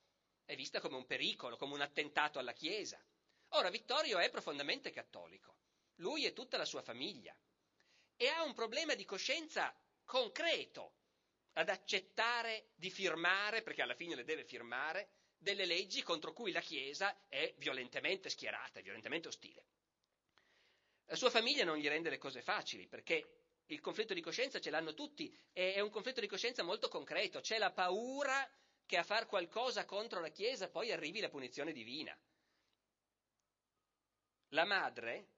S1: è vista come un pericolo, come un attentato alla Chiesa. Ora Vittorio è profondamente cattolico, lui e tutta la sua famiglia, e ha un problema di coscienza concreto ad accettare di firmare, perché alla fine le deve firmare, delle leggi contro cui la Chiesa è violentemente schierata, è violentemente ostile. La sua famiglia non gli rende le cose facili, perché il conflitto di coscienza ce l'hanno tutti, è un conflitto di coscienza molto concreto, c'è la paura che a far qualcosa contro la Chiesa poi arrivi la punizione divina. La madre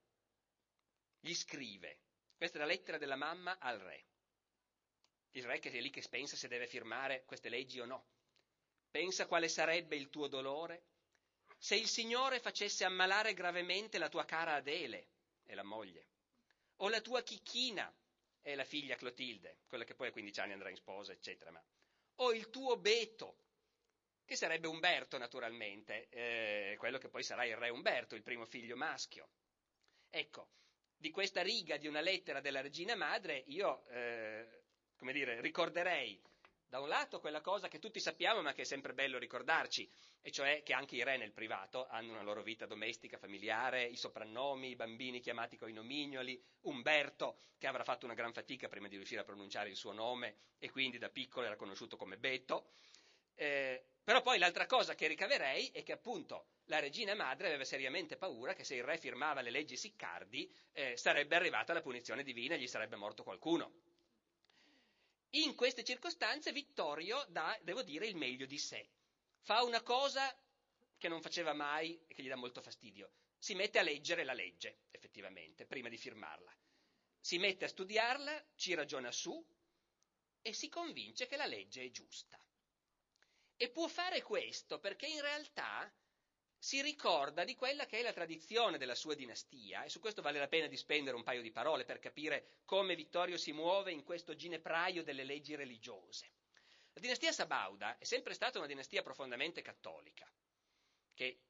S1: gli scrive, questa è la lettera della mamma al re, il re che è lì che pensa se deve firmare queste leggi o no. Pensa quale sarebbe il tuo dolore se il Signore facesse ammalare gravemente la tua cara Adele, e la moglie, o la tua chicchina, è la figlia Clotilde, quella che poi a 15 anni andrà in sposa, eccetera. Ma... O il tuo Beto, che sarebbe Umberto naturalmente, eh, quello che poi sarà il re Umberto, il primo figlio maschio. Ecco, di questa riga di una lettera della regina madre io, eh, come dire, ricorderei da un lato quella cosa che tutti sappiamo ma che è sempre bello ricordarci, e cioè che anche i re nel privato hanno una loro vita domestica, familiare, i soprannomi, i bambini chiamati coi nomignoli, Umberto che avrà fatto una gran fatica prima di riuscire a pronunciare il suo nome e quindi da piccolo era conosciuto come Beto. Eh, però poi l'altra cosa che ricaverei è che appunto la regina madre aveva seriamente paura che se il re firmava le leggi siccardi eh, sarebbe arrivata la punizione divina e gli sarebbe morto qualcuno. In queste circostanze Vittorio dà, devo dire, il meglio di sé. Fa una cosa che non faceva mai e che gli dà molto fastidio. Si mette a leggere la legge, effettivamente, prima di firmarla. Si mette a studiarla, ci ragiona su e si convince che la legge è giusta. E può fare questo perché in realtà si ricorda di quella che è la tradizione della sua dinastia, e su questo vale la pena di spendere un paio di parole per capire come Vittorio si muove in questo ginepraio delle leggi religiose. La dinastia Sabauda è sempre stata una dinastia profondamente cattolica, che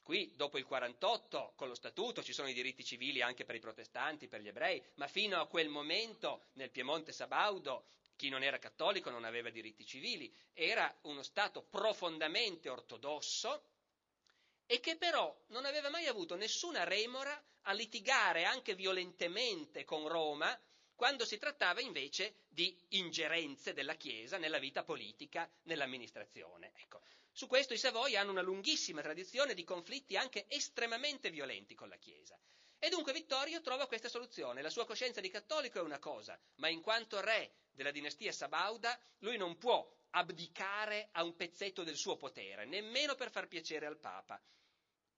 S1: qui dopo il 48 con lo statuto ci sono i diritti civili anche per i protestanti, per gli ebrei, ma fino a quel momento nel Piemonte Sabaudo chi non era cattolico non aveva diritti civili, era uno Stato profondamente ortodosso e che però non aveva mai avuto nessuna remora a litigare anche violentemente con Roma quando si trattava invece di ingerenze della Chiesa nella vita politica, nell'amministrazione. Ecco. Su questo i Savoy hanno una lunghissima tradizione di conflitti anche estremamente violenti con la Chiesa. E dunque Vittorio trova questa soluzione. La sua coscienza di cattolico è una cosa, ma in quanto re della dinastia Sabauda, lui non può abdicare a un pezzetto del suo potere, nemmeno per far piacere al Papa.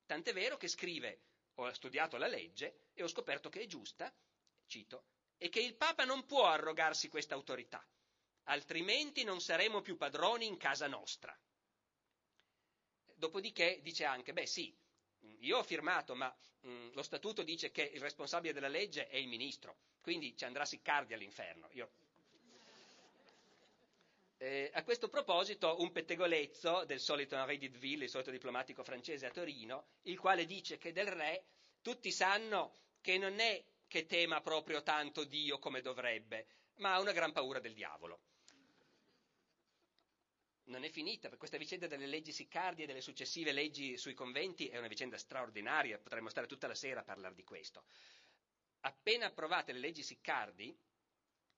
S1: Tant'è vero che scrive, ho studiato la legge e ho scoperto che è giusta, cito, e che il Papa non può arrogarsi questa autorità, altrimenti non saremo più padroni in casa nostra. Dopodiché dice anche, beh sì, io ho firmato, ma mh, lo statuto dice che il responsabile della legge è il ministro, quindi ci andrà Siccardi all'inferno. Io... Eh, a questo proposito un pettegolezzo del solito Henri Didville, il solito diplomatico francese a Torino, il quale dice che del re tutti sanno che non è che tema proprio tanto Dio come dovrebbe, ma ha una gran paura del diavolo non è finita, per questa vicenda delle leggi siccardi e delle successive leggi sui conventi è una vicenda straordinaria, potremmo stare tutta la sera a parlare di questo. Appena approvate le leggi siccardi,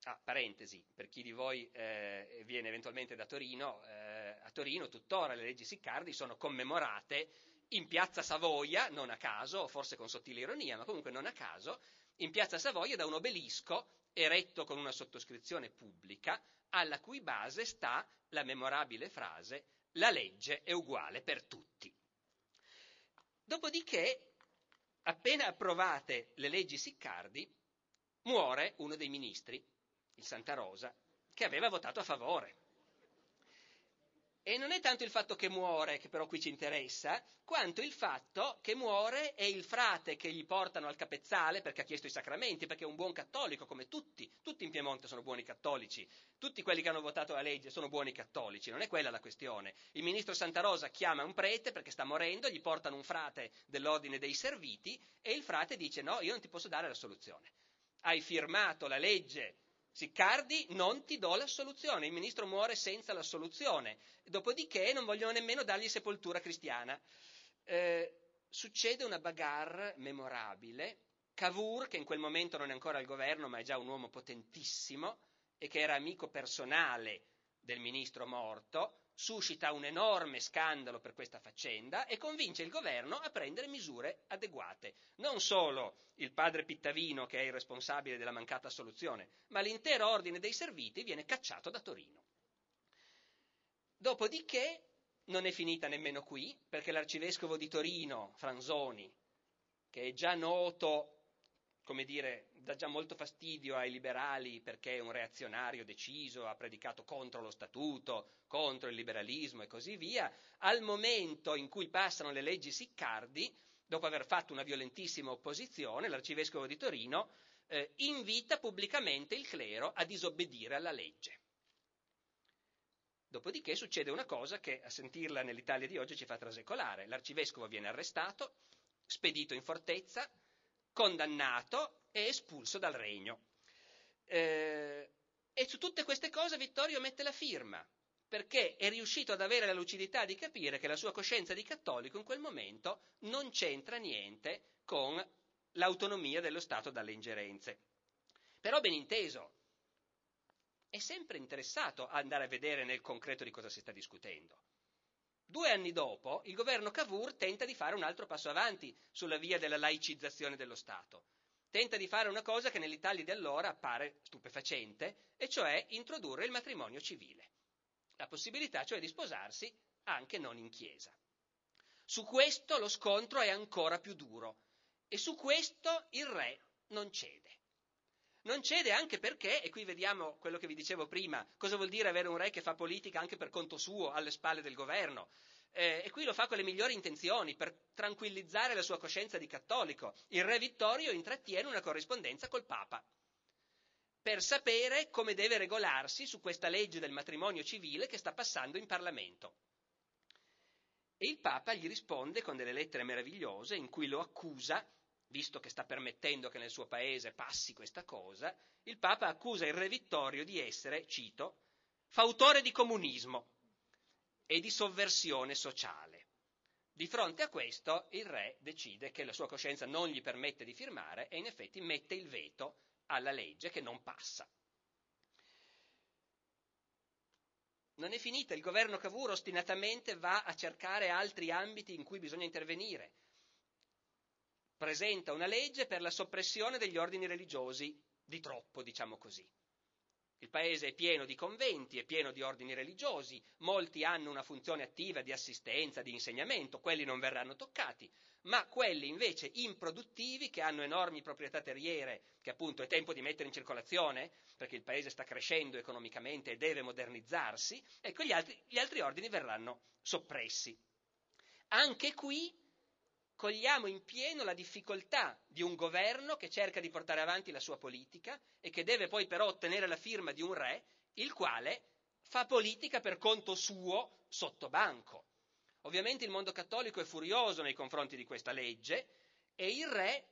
S1: ah, parentesi, per chi di voi eh, viene eventualmente da Torino, eh, a Torino tuttora le leggi siccardi sono commemorate in piazza Savoia, non a caso, forse con sottile ironia, ma comunque non a caso, in piazza Savoia da un obelisco eretto con una sottoscrizione pubblica, alla cui base sta la memorabile frase la legge è uguale per tutti. Dopodiché, appena approvate le leggi Siccardi, muore uno dei ministri, il Santa Rosa, che aveva votato a favore. E non è tanto il fatto che muore, che però qui ci interessa, quanto il fatto che muore è il frate che gli portano al capezzale perché ha chiesto i sacramenti, perché è un buon cattolico come tutti, tutti in Piemonte sono buoni cattolici, tutti quelli che hanno votato la legge sono buoni cattolici, non è quella la questione. Il ministro Santa Rosa chiama un prete perché sta morendo, gli portano un frate dell'ordine dei serviti e il frate dice no, io non ti posso dare la soluzione. Hai firmato la legge Siccardi non ti do la soluzione, il ministro muore senza la soluzione, dopodiché non vogliono nemmeno dargli sepoltura cristiana. Eh, succede una bagarre memorabile, Cavour, che in quel momento non è ancora al governo ma è già un uomo potentissimo e che era amico personale del ministro morto, suscita un enorme scandalo per questa faccenda e convince il governo a prendere misure adeguate. Non solo il padre Pittavino, che è il responsabile della mancata soluzione, ma l'intero ordine dei serviti viene cacciato da Torino. Dopodiché non è finita nemmeno qui, perché l'arcivescovo di Torino, Franzoni, che è già noto come dire, dà già molto fastidio ai liberali perché è un reazionario deciso, ha predicato contro lo statuto, contro il liberalismo e così via, al momento in cui passano le leggi Siccardi, dopo aver fatto una violentissima opposizione, l'arcivescovo di Torino eh, invita pubblicamente il clero a disobbedire alla legge. Dopodiché succede una cosa che a sentirla nell'Italia di oggi ci fa trasecolare. L'arcivescovo viene arrestato, spedito in fortezza, condannato e espulso dal regno. Eh, e su tutte queste cose Vittorio mette la firma, perché è riuscito ad avere la lucidità di capire che la sua coscienza di cattolico in quel momento non c'entra niente con l'autonomia dello Stato dalle ingerenze. Però ben inteso, è sempre interessato a andare a vedere nel concreto di cosa si sta discutendo. Due anni dopo, il governo Cavour tenta di fare un altro passo avanti sulla via della laicizzazione dello Stato. Tenta di fare una cosa che nell'Italia di allora appare stupefacente, e cioè introdurre il matrimonio civile. La possibilità cioè di sposarsi anche non in chiesa. Su questo lo scontro è ancora più duro e su questo il re non cede. Non cede anche perché, e qui vediamo quello che vi dicevo prima, cosa vuol dire avere un re che fa politica anche per conto suo, alle spalle del governo. Eh, e qui lo fa con le migliori intenzioni, per tranquillizzare la sua coscienza di cattolico. Il re Vittorio intrattiene una corrispondenza col Papa per sapere come deve regolarsi su questa legge del matrimonio civile che sta passando in Parlamento. E il Papa gli risponde con delle lettere meravigliose in cui lo accusa visto che sta permettendo che nel suo paese passi questa cosa, il Papa accusa il re Vittorio di essere, cito, fautore di comunismo e di sovversione sociale. Di fronte a questo il re decide che la sua coscienza non gli permette di firmare e in effetti mette il veto alla legge che non passa. Non è finita, il governo Cavour ostinatamente va a cercare altri ambiti in cui bisogna intervenire presenta una legge per la soppressione degli ordini religiosi di troppo, diciamo così. Il paese è pieno di conventi, è pieno di ordini religiosi, molti hanno una funzione attiva di assistenza, di insegnamento, quelli non verranno toccati, ma quelli invece improduttivi, che hanno enormi proprietà terriere, che appunto è tempo di mettere in circolazione, perché il paese sta crescendo economicamente e deve modernizzarsi, ecco gli altri, gli altri ordini verranno soppressi. Anche qui cogliamo in pieno la difficoltà di un governo che cerca di portare avanti la sua politica e che deve poi però ottenere la firma di un re, il quale fa politica per conto suo sotto banco. Ovviamente il mondo cattolico è furioso nei confronti di questa legge e il re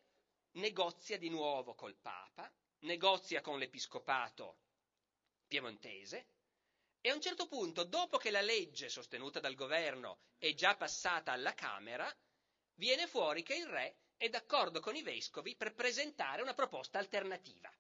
S1: negozia di nuovo col Papa, negozia con l'Episcopato piemontese e a un certo punto, dopo che la legge sostenuta dal governo è già passata alla Camera, viene fuori che il re è d'accordo con i vescovi per presentare una proposta alternativa.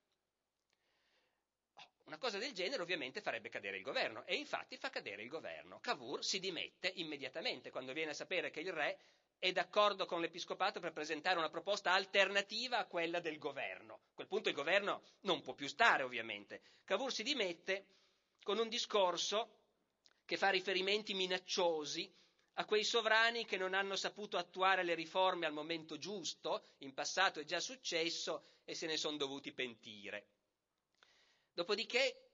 S1: Oh, una cosa del genere ovviamente farebbe cadere il governo e infatti fa cadere il governo. Cavour si dimette immediatamente quando viene a sapere che il re è d'accordo con l'episcopato per presentare una proposta alternativa a quella del governo. A quel punto il governo non può più stare ovviamente. Cavour si dimette con un discorso che fa riferimenti minacciosi a quei sovrani che non hanno saputo attuare le riforme al momento giusto, in passato è già successo e se ne sono dovuti pentire. Dopodiché,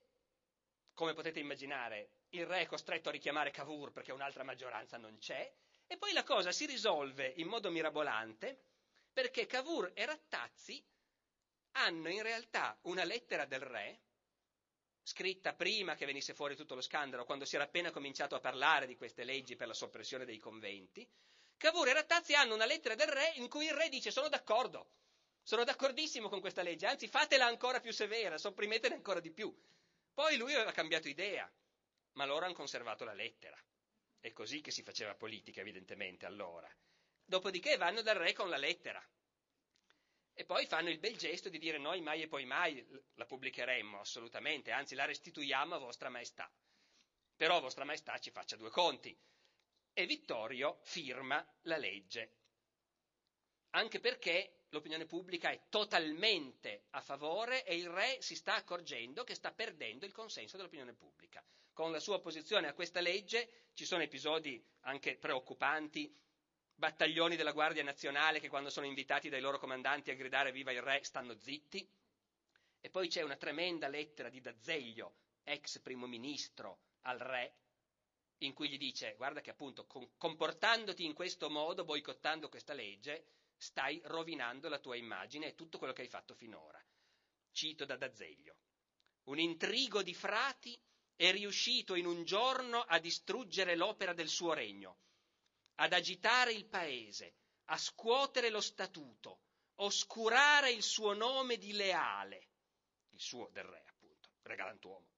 S1: come potete immaginare, il re è costretto a richiamare Cavour perché un'altra maggioranza non c'è, e poi la cosa si risolve in modo mirabolante perché Cavour e Rattazzi hanno in realtà una lettera del re scritta prima che venisse fuori tutto lo scandalo, quando si era appena cominciato a parlare di queste leggi per la soppressione dei conventi, Cavour e Rattazzi hanno una lettera del re in cui il re dice sono d'accordo, sono d'accordissimo con questa legge, anzi fatela ancora più severa, sopprimetene ancora di più. Poi lui aveva cambiato idea, ma loro hanno conservato la lettera. È così che si faceva politica, evidentemente, allora. Dopodiché vanno dal re con la lettera e poi fanno il bel gesto di dire noi mai e poi mai la pubblicheremmo, assolutamente, anzi la restituiamo a vostra maestà. Però vostra maestà ci faccia due conti. E Vittorio firma la legge. Anche perché l'opinione pubblica è totalmente a favore e il re si sta accorgendo che sta perdendo il consenso dell'opinione pubblica. Con la sua opposizione a questa legge ci sono episodi anche preoccupanti battaglioni della Guardia Nazionale che quando sono invitati dai loro comandanti a gridare viva il re stanno zitti. E poi c'è una tremenda lettera di D'Azeglio, ex primo ministro, al re, in cui gli dice guarda che appunto comportandoti in questo modo, boicottando questa legge, stai rovinando la tua immagine e tutto quello che hai fatto finora. Cito da D'Azeglio. Un intrigo di frati è riuscito in un giorno a distruggere l'opera del suo regno ad agitare il paese, a scuotere lo statuto, oscurare il suo nome di leale, il suo del re appunto, re galantuomo.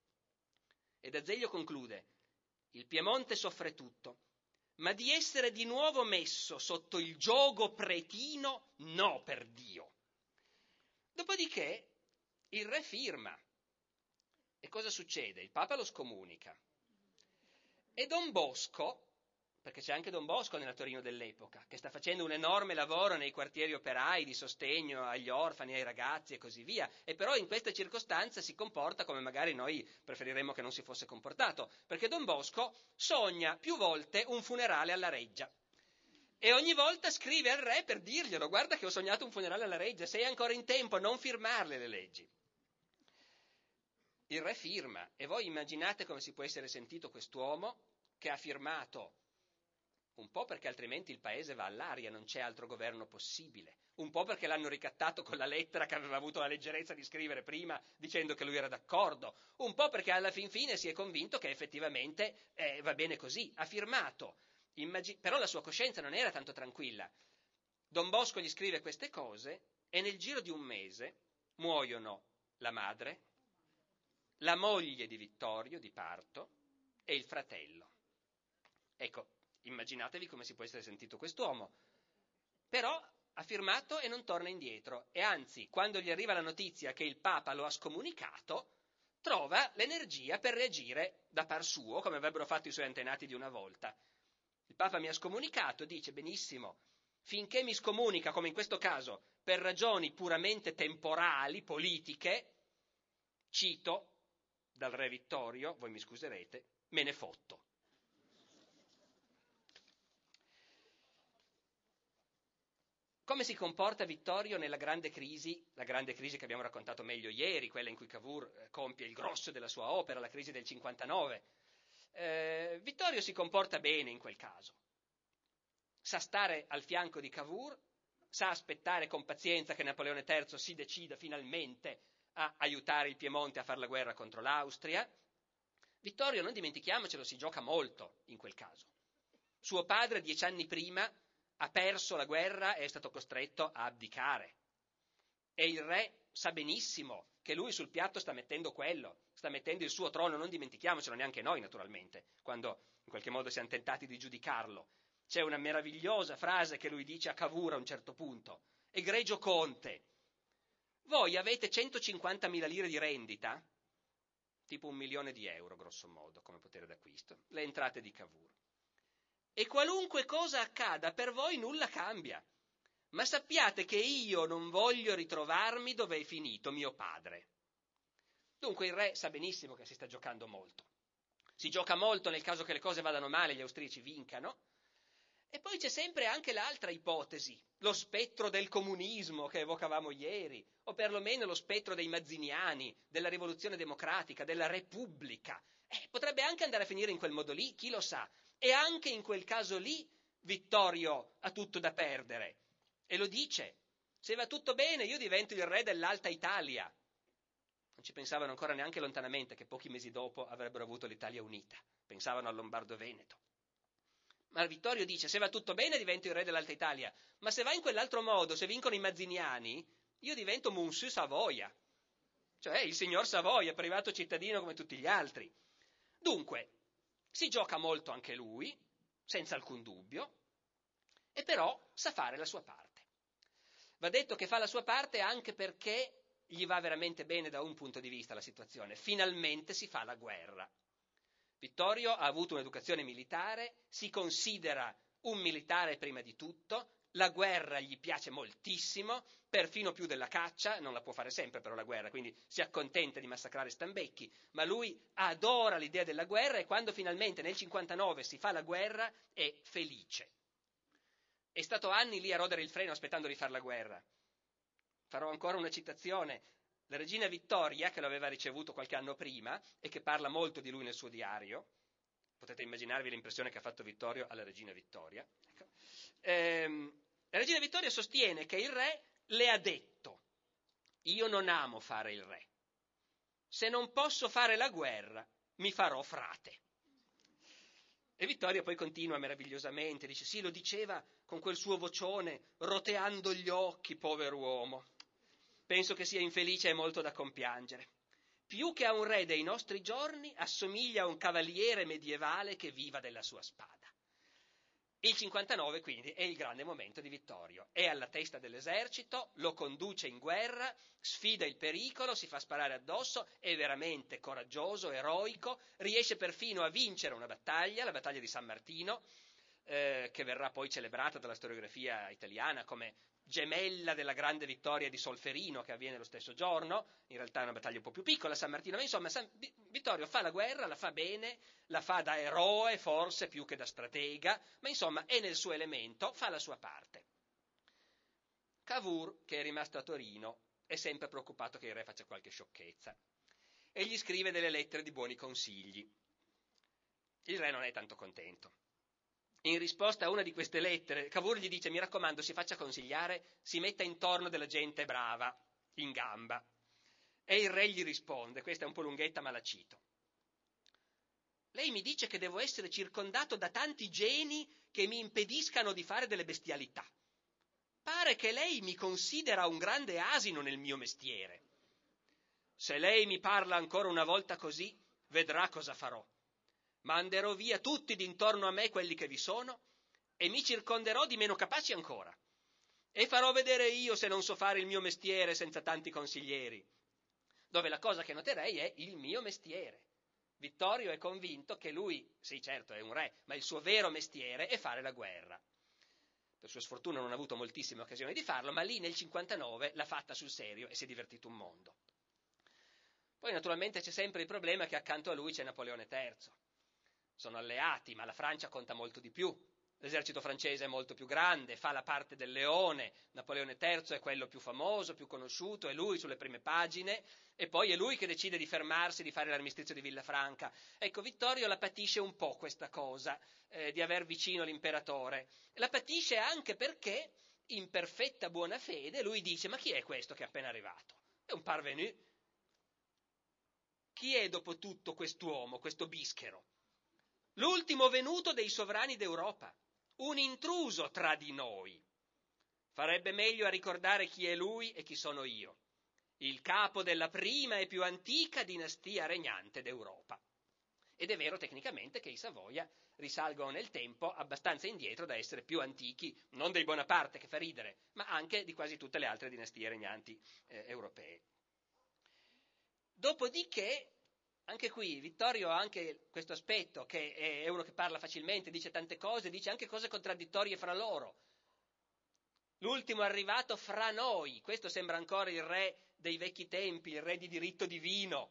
S1: E D'Azeglio conclude, il Piemonte soffre tutto, ma di essere di nuovo messo sotto il giogo pretino, no per Dio. Dopodiché il re firma. E cosa succede? Il Papa lo scomunica. E Don Bosco, perché c'è anche Don Bosco nella Torino dell'epoca, che sta facendo un enorme lavoro nei quartieri operai di sostegno agli orfani, ai ragazzi e così via, e però in queste circostanze si comporta come magari noi preferiremmo che non si fosse comportato, perché Don Bosco sogna più volte un funerale alla reggia. E ogni volta scrive al re per dirglielo, guarda che ho sognato un funerale alla reggia, sei ancora in tempo, non firmarle le leggi. Il re firma, e voi immaginate come si può essere sentito quest'uomo che ha firmato un po' perché altrimenti il paese va all'aria, non c'è altro governo possibile, un po' perché l'hanno ricattato con la lettera che aveva avuto la leggerezza di scrivere prima dicendo che lui era d'accordo, un po' perché alla fin fine si è convinto che effettivamente eh, va bene così, ha firmato, Immagin- però la sua coscienza non era tanto tranquilla. Don Bosco gli scrive queste cose e nel giro di un mese muoiono la madre, la moglie di Vittorio di parto e il fratello. Ecco, Immaginatevi come si può essere sentito quest'uomo. Però ha firmato e non torna indietro e anzi, quando gli arriva la notizia che il Papa lo ha scomunicato, trova l'energia per reagire da par suo, come avrebbero fatto i suoi antenati di una volta. Il Papa mi ha scomunicato, dice benissimo, finché mi scomunica, come in questo caso, per ragioni puramente temporali, politiche, cito, dal re Vittorio, voi mi scuserete, me ne fotto. Come si comporta Vittorio nella grande crisi, la grande crisi che abbiamo raccontato meglio ieri, quella in cui Cavour eh, compie il grosso della sua opera, la crisi del 59? Eh, Vittorio si comporta bene in quel caso. Sa stare al fianco di Cavour, sa aspettare con pazienza che Napoleone III si decida finalmente a aiutare il Piemonte a fare la guerra contro l'Austria. Vittorio, non dimentichiamocelo, si gioca molto in quel caso. Suo padre, dieci anni prima, ha perso la guerra e è stato costretto a abdicare. E il re sa benissimo che lui sul piatto sta mettendo quello, sta mettendo il suo trono, non dimentichiamocelo neanche noi naturalmente, quando in qualche modo siamo tentati di giudicarlo. C'è una meravigliosa frase che lui dice a Cavour a un certo punto, egregio conte, voi avete 150.000 lire di rendita, tipo un milione di euro grosso modo come potere d'acquisto, le entrate di Cavour e qualunque cosa accada per voi nulla cambia. Ma sappiate che io non voglio ritrovarmi dove è finito mio padre. Dunque il re sa benissimo che si sta giocando molto. Si gioca molto nel caso che le cose vadano male gli austriaci vincano. E poi c'è sempre anche l'altra ipotesi, lo spettro del comunismo che evocavamo ieri, o perlomeno lo spettro dei mazziniani, della rivoluzione democratica, della repubblica. Eh, potrebbe anche andare a finire in quel modo lì, chi lo sa. E anche in quel caso lì Vittorio ha tutto da perdere. E lo dice, se va tutto bene io divento il re dell'Alta Italia. Non ci pensavano ancora neanche lontanamente che pochi mesi dopo avrebbero avuto l'Italia unita. Pensavano al Lombardo-Veneto. Ma Vittorio dice, se va tutto bene divento il re dell'Alta Italia, ma se va in quell'altro modo, se vincono i mazziniani, io divento Monsieur Savoia, cioè il signor Savoia, privato cittadino come tutti gli altri. Dunque, si gioca molto anche lui, senza alcun dubbio, e però sa fare la sua parte. Va detto che fa la sua parte anche perché gli va veramente bene da un punto di vista la situazione. Finalmente si fa la guerra. Vittorio ha avuto un'educazione militare, si considera un militare prima di tutto, la guerra gli piace moltissimo, perfino più della caccia, non la può fare sempre però la guerra, quindi si accontenta di massacrare stambecchi, ma lui adora l'idea della guerra e quando finalmente nel 59 si fa la guerra è felice. È stato anni lì a rodere il freno aspettando di fare la guerra. Farò ancora una citazione. La regina Vittoria, che lo aveva ricevuto qualche anno prima e che parla molto di lui nel suo diario, potete immaginarvi l'impressione che ha fatto Vittorio alla regina Vittoria. Ehm, la regina Vittoria sostiene che il re le ha detto, io non amo fare il re, se non posso fare la guerra mi farò frate. E Vittoria poi continua meravigliosamente, dice sì, lo diceva con quel suo vocione, roteando gli occhi, povero uomo. Penso che sia infelice e molto da compiangere. Più che a un re dei nostri giorni, assomiglia a un cavaliere medievale che viva della sua spada. Il 59 quindi è il grande momento di Vittorio, è alla testa dell'esercito, lo conduce in guerra, sfida il pericolo, si fa sparare addosso, è veramente coraggioso, eroico, riesce perfino a vincere una battaglia, la battaglia di San Martino, eh, che verrà poi celebrata dalla storiografia italiana come gemella della grande vittoria di Solferino che avviene lo stesso giorno, in realtà è una battaglia un po' più piccola, San Martino, ma insomma San, Vittorio fa la guerra, la fa bene, la fa da eroe forse più che da stratega, ma insomma è nel suo elemento, fa la sua parte. Cavour, che è rimasto a Torino, è sempre preoccupato che il re faccia qualche sciocchezza e gli scrive delle lettere di buoni consigli. Il re non è tanto contento in risposta a una di queste lettere, Cavour gli dice, mi raccomando, si faccia consigliare, si metta intorno della gente brava, in gamba. E il re gli risponde, questa è un po' lunghetta ma la cito. Lei mi dice che devo essere circondato da tanti geni che mi impediscano di fare delle bestialità. Pare che lei mi considera un grande asino nel mio mestiere. Se lei mi parla ancora una volta così, vedrà cosa farò manderò via tutti d'intorno a me quelli che vi sono e mi circonderò di meno capaci ancora. E farò vedere io se non so fare il mio mestiere senza tanti consiglieri. Dove la cosa che noterei è il mio mestiere. Vittorio è convinto che lui, sì certo è un re, ma il suo vero mestiere è fare la guerra. Per sua sfortuna non ha avuto moltissime occasioni di farlo, ma lì nel 59 l'ha fatta sul serio e si è divertito un mondo. Poi naturalmente c'è sempre il problema che accanto a lui c'è Napoleone III. Sono alleati, ma la Francia conta molto di più. L'esercito francese è molto più grande, fa la parte del leone, Napoleone III è quello più famoso, più conosciuto, è lui sulle prime pagine e poi è lui che decide di fermarsi, di fare l'armistizio di Villafranca. Ecco, Vittorio la patisce un po' questa cosa eh, di aver vicino l'imperatore. La patisce anche perché, in perfetta buona fede, lui dice ma chi è questo che è appena arrivato? È un parvenu. Chi è dopo tutto quest'uomo, questo bischero? L'ultimo venuto dei sovrani d'Europa un intruso tra di noi. Farebbe meglio a ricordare chi è lui e chi sono io, il capo della prima e più antica dinastia regnante d'Europa. Ed è vero tecnicamente che i Savoia risalgono nel tempo abbastanza indietro da essere più antichi, non dei Bonaparte che fa ridere, ma anche di quasi tutte le altre dinastie regnanti eh, europee. Dopodiché anche qui Vittorio ha anche questo aspetto, che è uno che parla facilmente, dice tante cose, dice anche cose contraddittorie fra loro. L'ultimo arrivato fra noi, questo sembra ancora il re dei vecchi tempi, il re di diritto divino.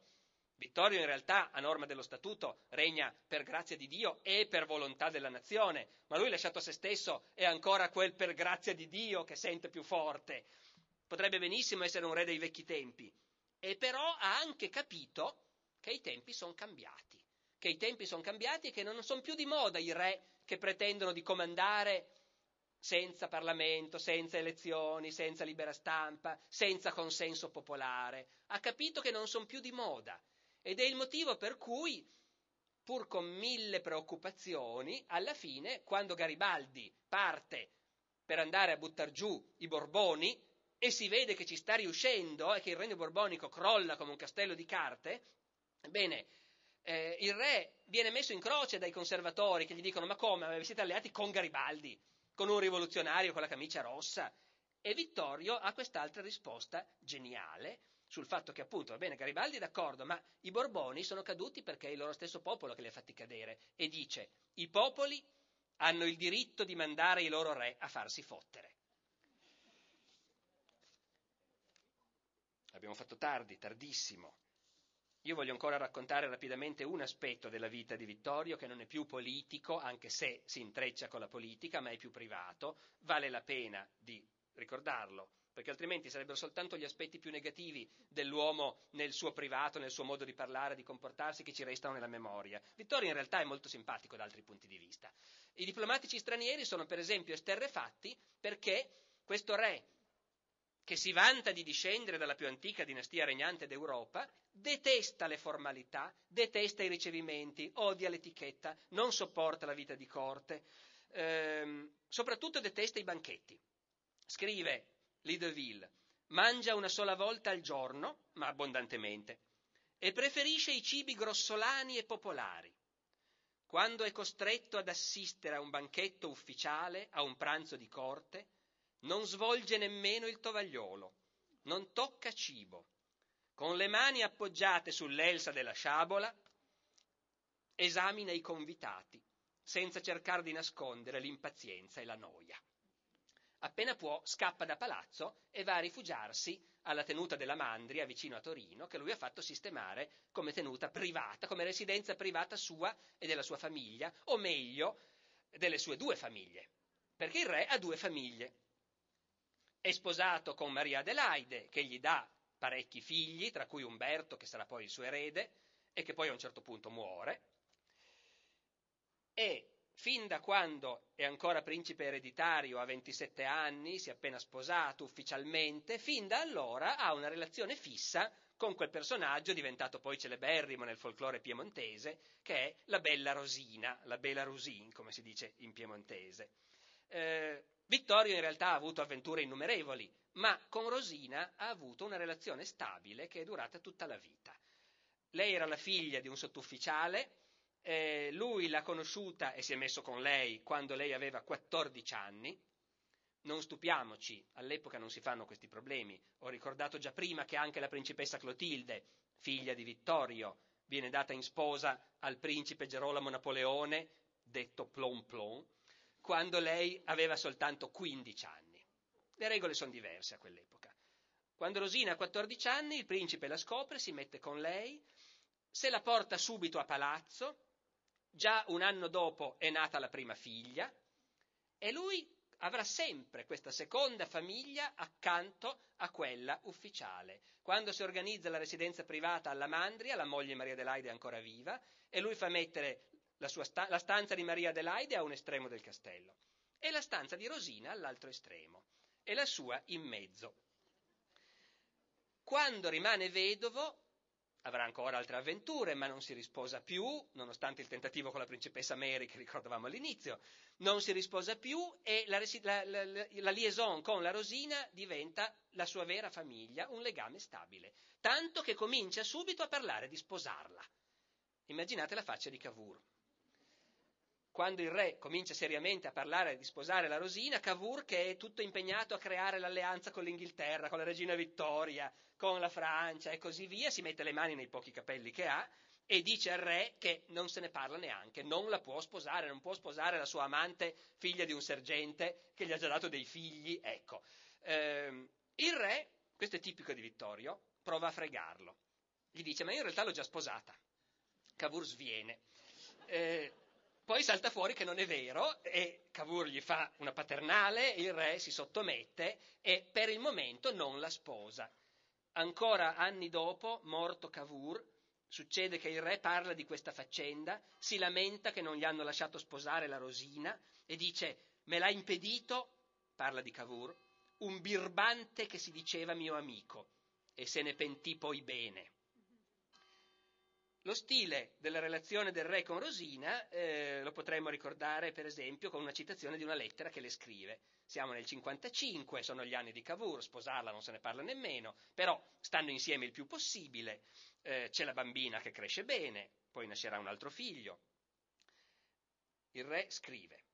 S1: Vittorio in realtà, a norma dello statuto, regna per grazia di Dio e per volontà della nazione, ma lui lasciato a se stesso è ancora quel per grazia di Dio che sente più forte. Potrebbe benissimo essere un re dei vecchi tempi, e però ha anche capito che i tempi sono cambiati, che i tempi sono cambiati e che non sono più di moda i re che pretendono di comandare senza Parlamento, senza elezioni, senza libera stampa, senza consenso popolare. Ha capito che non sono più di moda ed è il motivo per cui, pur con mille preoccupazioni, alla fine, quando Garibaldi parte per andare a buttare giù i Borboni e si vede che ci sta riuscendo e che il regno borbonico crolla come un castello di carte, Bene, eh, il re viene messo in croce dai conservatori che gli dicono ma come, vi siete alleati con Garibaldi, con un rivoluzionario con la camicia rossa? E Vittorio ha quest'altra risposta geniale sul fatto che appunto, va bene, Garibaldi è d'accordo, ma i Borboni sono caduti perché è il loro stesso popolo che li ha fatti cadere e dice i popoli hanno il diritto di mandare i loro re a farsi fottere. Abbiamo fatto tardi, tardissimo. Io voglio ancora raccontare rapidamente un aspetto della vita di Vittorio che non è più politico, anche se si intreccia con la politica, ma è più privato. Vale la pena di ricordarlo, perché altrimenti sarebbero soltanto gli aspetti più negativi dell'uomo nel suo privato, nel suo modo di parlare, di comportarsi, che ci restano nella memoria. Vittorio in realtà è molto simpatico da altri punti di vista. I diplomatici stranieri sono per esempio esterrefatti perché questo re che si vanta di discendere dalla più antica dinastia regnante d'Europa, detesta le formalità, detesta i ricevimenti, odia l'etichetta, non sopporta la vita di corte, ehm, soprattutto detesta i banchetti. Scrive Lideville, mangia una sola volta al giorno, ma abbondantemente, e preferisce i cibi grossolani e popolari. Quando è costretto ad assistere a un banchetto ufficiale, a un pranzo di corte, non svolge nemmeno il tovagliolo, non tocca cibo. Con le mani appoggiate sull'elsa della sciabola, esamina i convitati, senza cercare di nascondere l'impazienza e la noia. Appena può, scappa da palazzo e va a rifugiarsi alla tenuta della Mandria vicino a Torino, che lui ha fatto sistemare come tenuta privata, come residenza privata sua e della sua famiglia, o meglio, delle sue due famiglie, perché il re ha due famiglie. È sposato con Maria Adelaide, che gli dà parecchi figli, tra cui Umberto, che sarà poi il suo erede, e che poi a un certo punto muore. E fin da quando è ancora principe ereditario, a 27 anni, si è appena sposato ufficialmente, fin da allora ha una relazione fissa con quel personaggio diventato poi celeberrimo nel folklore piemontese, che è la bella Rosina, la bella Rosin, come si dice in piemontese. Eh, Vittorio in realtà ha avuto avventure innumerevoli, ma con Rosina ha avuto una relazione stabile che è durata tutta la vita. Lei era la figlia di un sottufficiale, eh, lui l'ha conosciuta e si è messo con lei quando lei aveva 14 anni. Non stupiamoci, all'epoca non si fanno questi problemi. Ho ricordato già prima che anche la principessa Clotilde, figlia di Vittorio, viene data in sposa al principe Gerolamo Napoleone, detto Plon Plon, quando lei aveva soltanto 15 anni. Le regole sono diverse a quell'epoca. Quando Rosina ha 14 anni, il principe la scopre, si mette con lei, se la porta subito a palazzo, già un anno dopo è nata la prima figlia, e lui avrà sempre questa seconda famiglia accanto a quella ufficiale. Quando si organizza la residenza privata alla Mandria, la moglie Maria Adelaide è ancora viva e lui fa mettere la, sta- la stanza di Maria Adelaide a un estremo del castello e la stanza di Rosina all'altro estremo e la sua in mezzo. Quando rimane vedovo, avrà ancora altre avventure, ma non si risposa più, nonostante il tentativo con la principessa Mary che ricordavamo all'inizio, non si risposa più e la, la, la, la, liaison con la Rosina diventa la sua vera famiglia, un legame stabile, tanto che comincia subito a parlare di sposarla. Immaginate la faccia di Cavour. Quando il re comincia seriamente a parlare di sposare la Rosina, Cavour, che è tutto impegnato a creare l'alleanza con l'Inghilterra, con la regina Vittoria, con la Francia e così via, si mette le mani nei pochi capelli che ha e dice al re che non se ne parla neanche, non la può sposare, non può sposare la sua amante, figlia di un sergente che gli ha già dato dei figli. Ecco, eh, il re, questo è tipico di Vittorio, prova a fregarlo. Gli dice, ma io in realtà l'ho già sposata. Cavour sviene. Eh, poi salta fuori che non è vero e Cavour gli fa una paternale, il re si sottomette e per il momento non la sposa. Ancora anni dopo, morto Cavour, succede che il re parla di questa faccenda, si lamenta che non gli hanno lasciato sposare la Rosina e dice me l'ha impedito, parla di Cavour, un birbante che si diceva mio amico e se ne pentì poi bene. Lo stile della relazione del re con Rosina eh, lo potremmo ricordare per esempio con una citazione di una lettera che le scrive. Siamo nel 55, sono gli anni di Cavour, sposarla non se ne parla nemmeno, però stanno insieme il più possibile, eh, c'è la bambina che cresce bene, poi nascerà un altro figlio. Il re scrive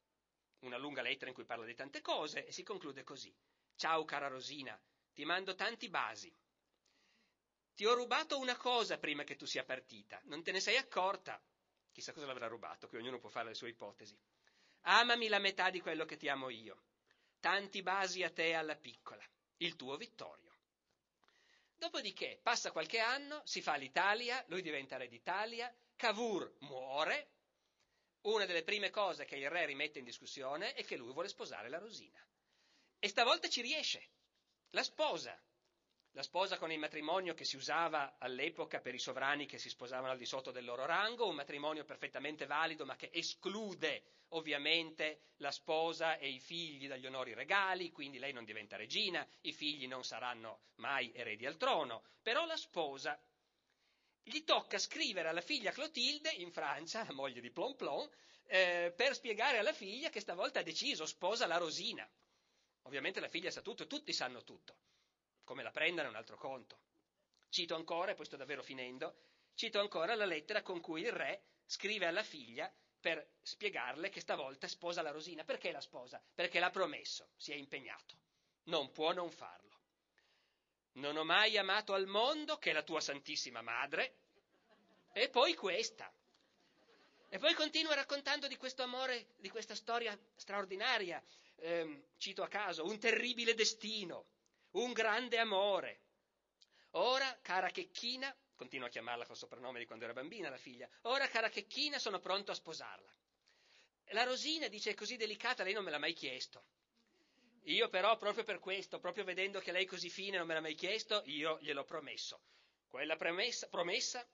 S1: una lunga lettera in cui parla di tante cose e si conclude così. Ciao cara Rosina, ti mando tanti basi, ti ho rubato una cosa prima che tu sia partita, non te ne sei accorta. Chissà cosa l'avrà rubato, qui ognuno può fare le sue ipotesi. Amami la metà di quello che ti amo io. Tanti basi a te alla piccola. Il tuo Vittorio. Dopodiché passa qualche anno, si fa l'Italia, lui diventa re d'Italia, Cavour muore. Una delle prime cose che il re rimette in discussione è che lui vuole sposare la Rosina. E stavolta ci riesce. La sposa, la sposa con il matrimonio che si usava all'epoca per i sovrani che si sposavano al di sotto del loro rango, un matrimonio perfettamente valido ma che esclude ovviamente la sposa e i figli dagli onori regali, quindi lei non diventa regina, i figli non saranno mai eredi al trono, però la sposa gli tocca scrivere alla figlia Clotilde in Francia, la moglie di Plon Plon, eh, per spiegare alla figlia che stavolta ha deciso, sposa la Rosina. Ovviamente la figlia sa tutto, tutti sanno tutto. Come la prendano è un altro conto. Cito ancora, e poi sto davvero finendo, cito ancora la lettera con cui il re scrive alla figlia per spiegarle che stavolta sposa la Rosina. Perché la sposa? Perché l'ha promesso, si è impegnato. Non può non farlo. Non ho mai amato al mondo che la tua Santissima Madre, e poi questa. E poi continua raccontando di questo amore, di questa storia straordinaria. Eh, cito a caso, un terribile destino, un grande amore. Ora, cara Checchina, continua a chiamarla col soprannome di quando era bambina la figlia, ora, cara Checchina, sono pronto a sposarla. La Rosina dice è così delicata, lei non me l'ha mai chiesto. Io però, proprio per questo, proprio vedendo che lei così fine non me l'ha mai chiesto, io gliel'ho promesso. Quella promessa, promessa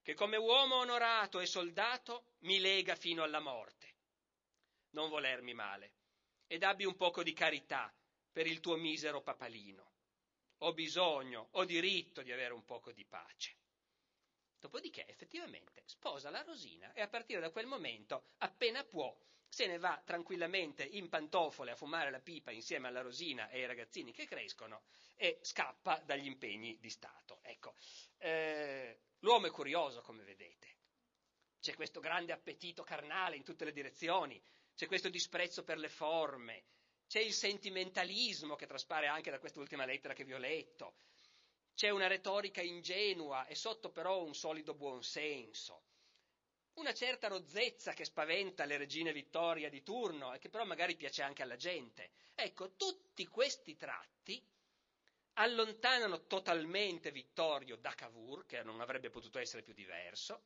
S1: che come uomo onorato e soldato mi lega fino alla morte. Non volermi male ed abbi un poco di carità per il tuo misero papalino. Ho bisogno, ho diritto di avere un poco di pace. Dopodiché, effettivamente, sposa la Rosina e a partire da quel momento, appena può, se ne va tranquillamente in pantofole a fumare la pipa insieme alla Rosina e ai ragazzini che crescono e scappa dagli impegni di Stato. Ecco, eh, l'uomo è curioso, come vedete. C'è questo grande appetito carnale in tutte le direzioni, c'è questo disprezzo per le forme, c'è il sentimentalismo che traspare anche da quest'ultima lettera che vi ho letto, c'è una retorica ingenua e sotto però un solido buonsenso, una certa rozzezza che spaventa le regine Vittoria di turno e che però magari piace anche alla gente. Ecco, tutti questi tratti allontanano totalmente Vittorio da Cavour, che non avrebbe potuto essere più diverso,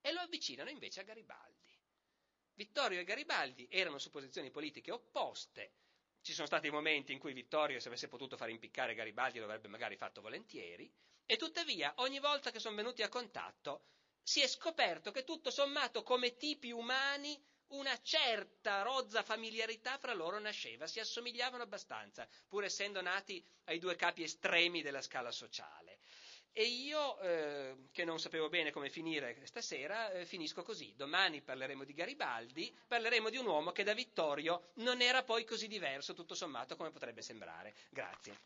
S1: e lo avvicinano invece a Garibaldi. Vittorio e Garibaldi erano su posizioni politiche opposte. Ci sono stati momenti in cui Vittorio, se avesse potuto fare impiccare Garibaldi, lo avrebbe magari fatto volentieri, e tuttavia ogni volta che sono venuti a contatto si è scoperto che tutto sommato come tipi umani una certa rozza familiarità fra loro nasceva, si assomigliavano abbastanza, pur essendo nati ai due capi estremi della scala sociale. E io, eh, che non sapevo bene come finire stasera, eh, finisco così. Domani parleremo di Garibaldi, parleremo di un uomo che da Vittorio non era poi così diverso, tutto sommato, come potrebbe sembrare. Grazie.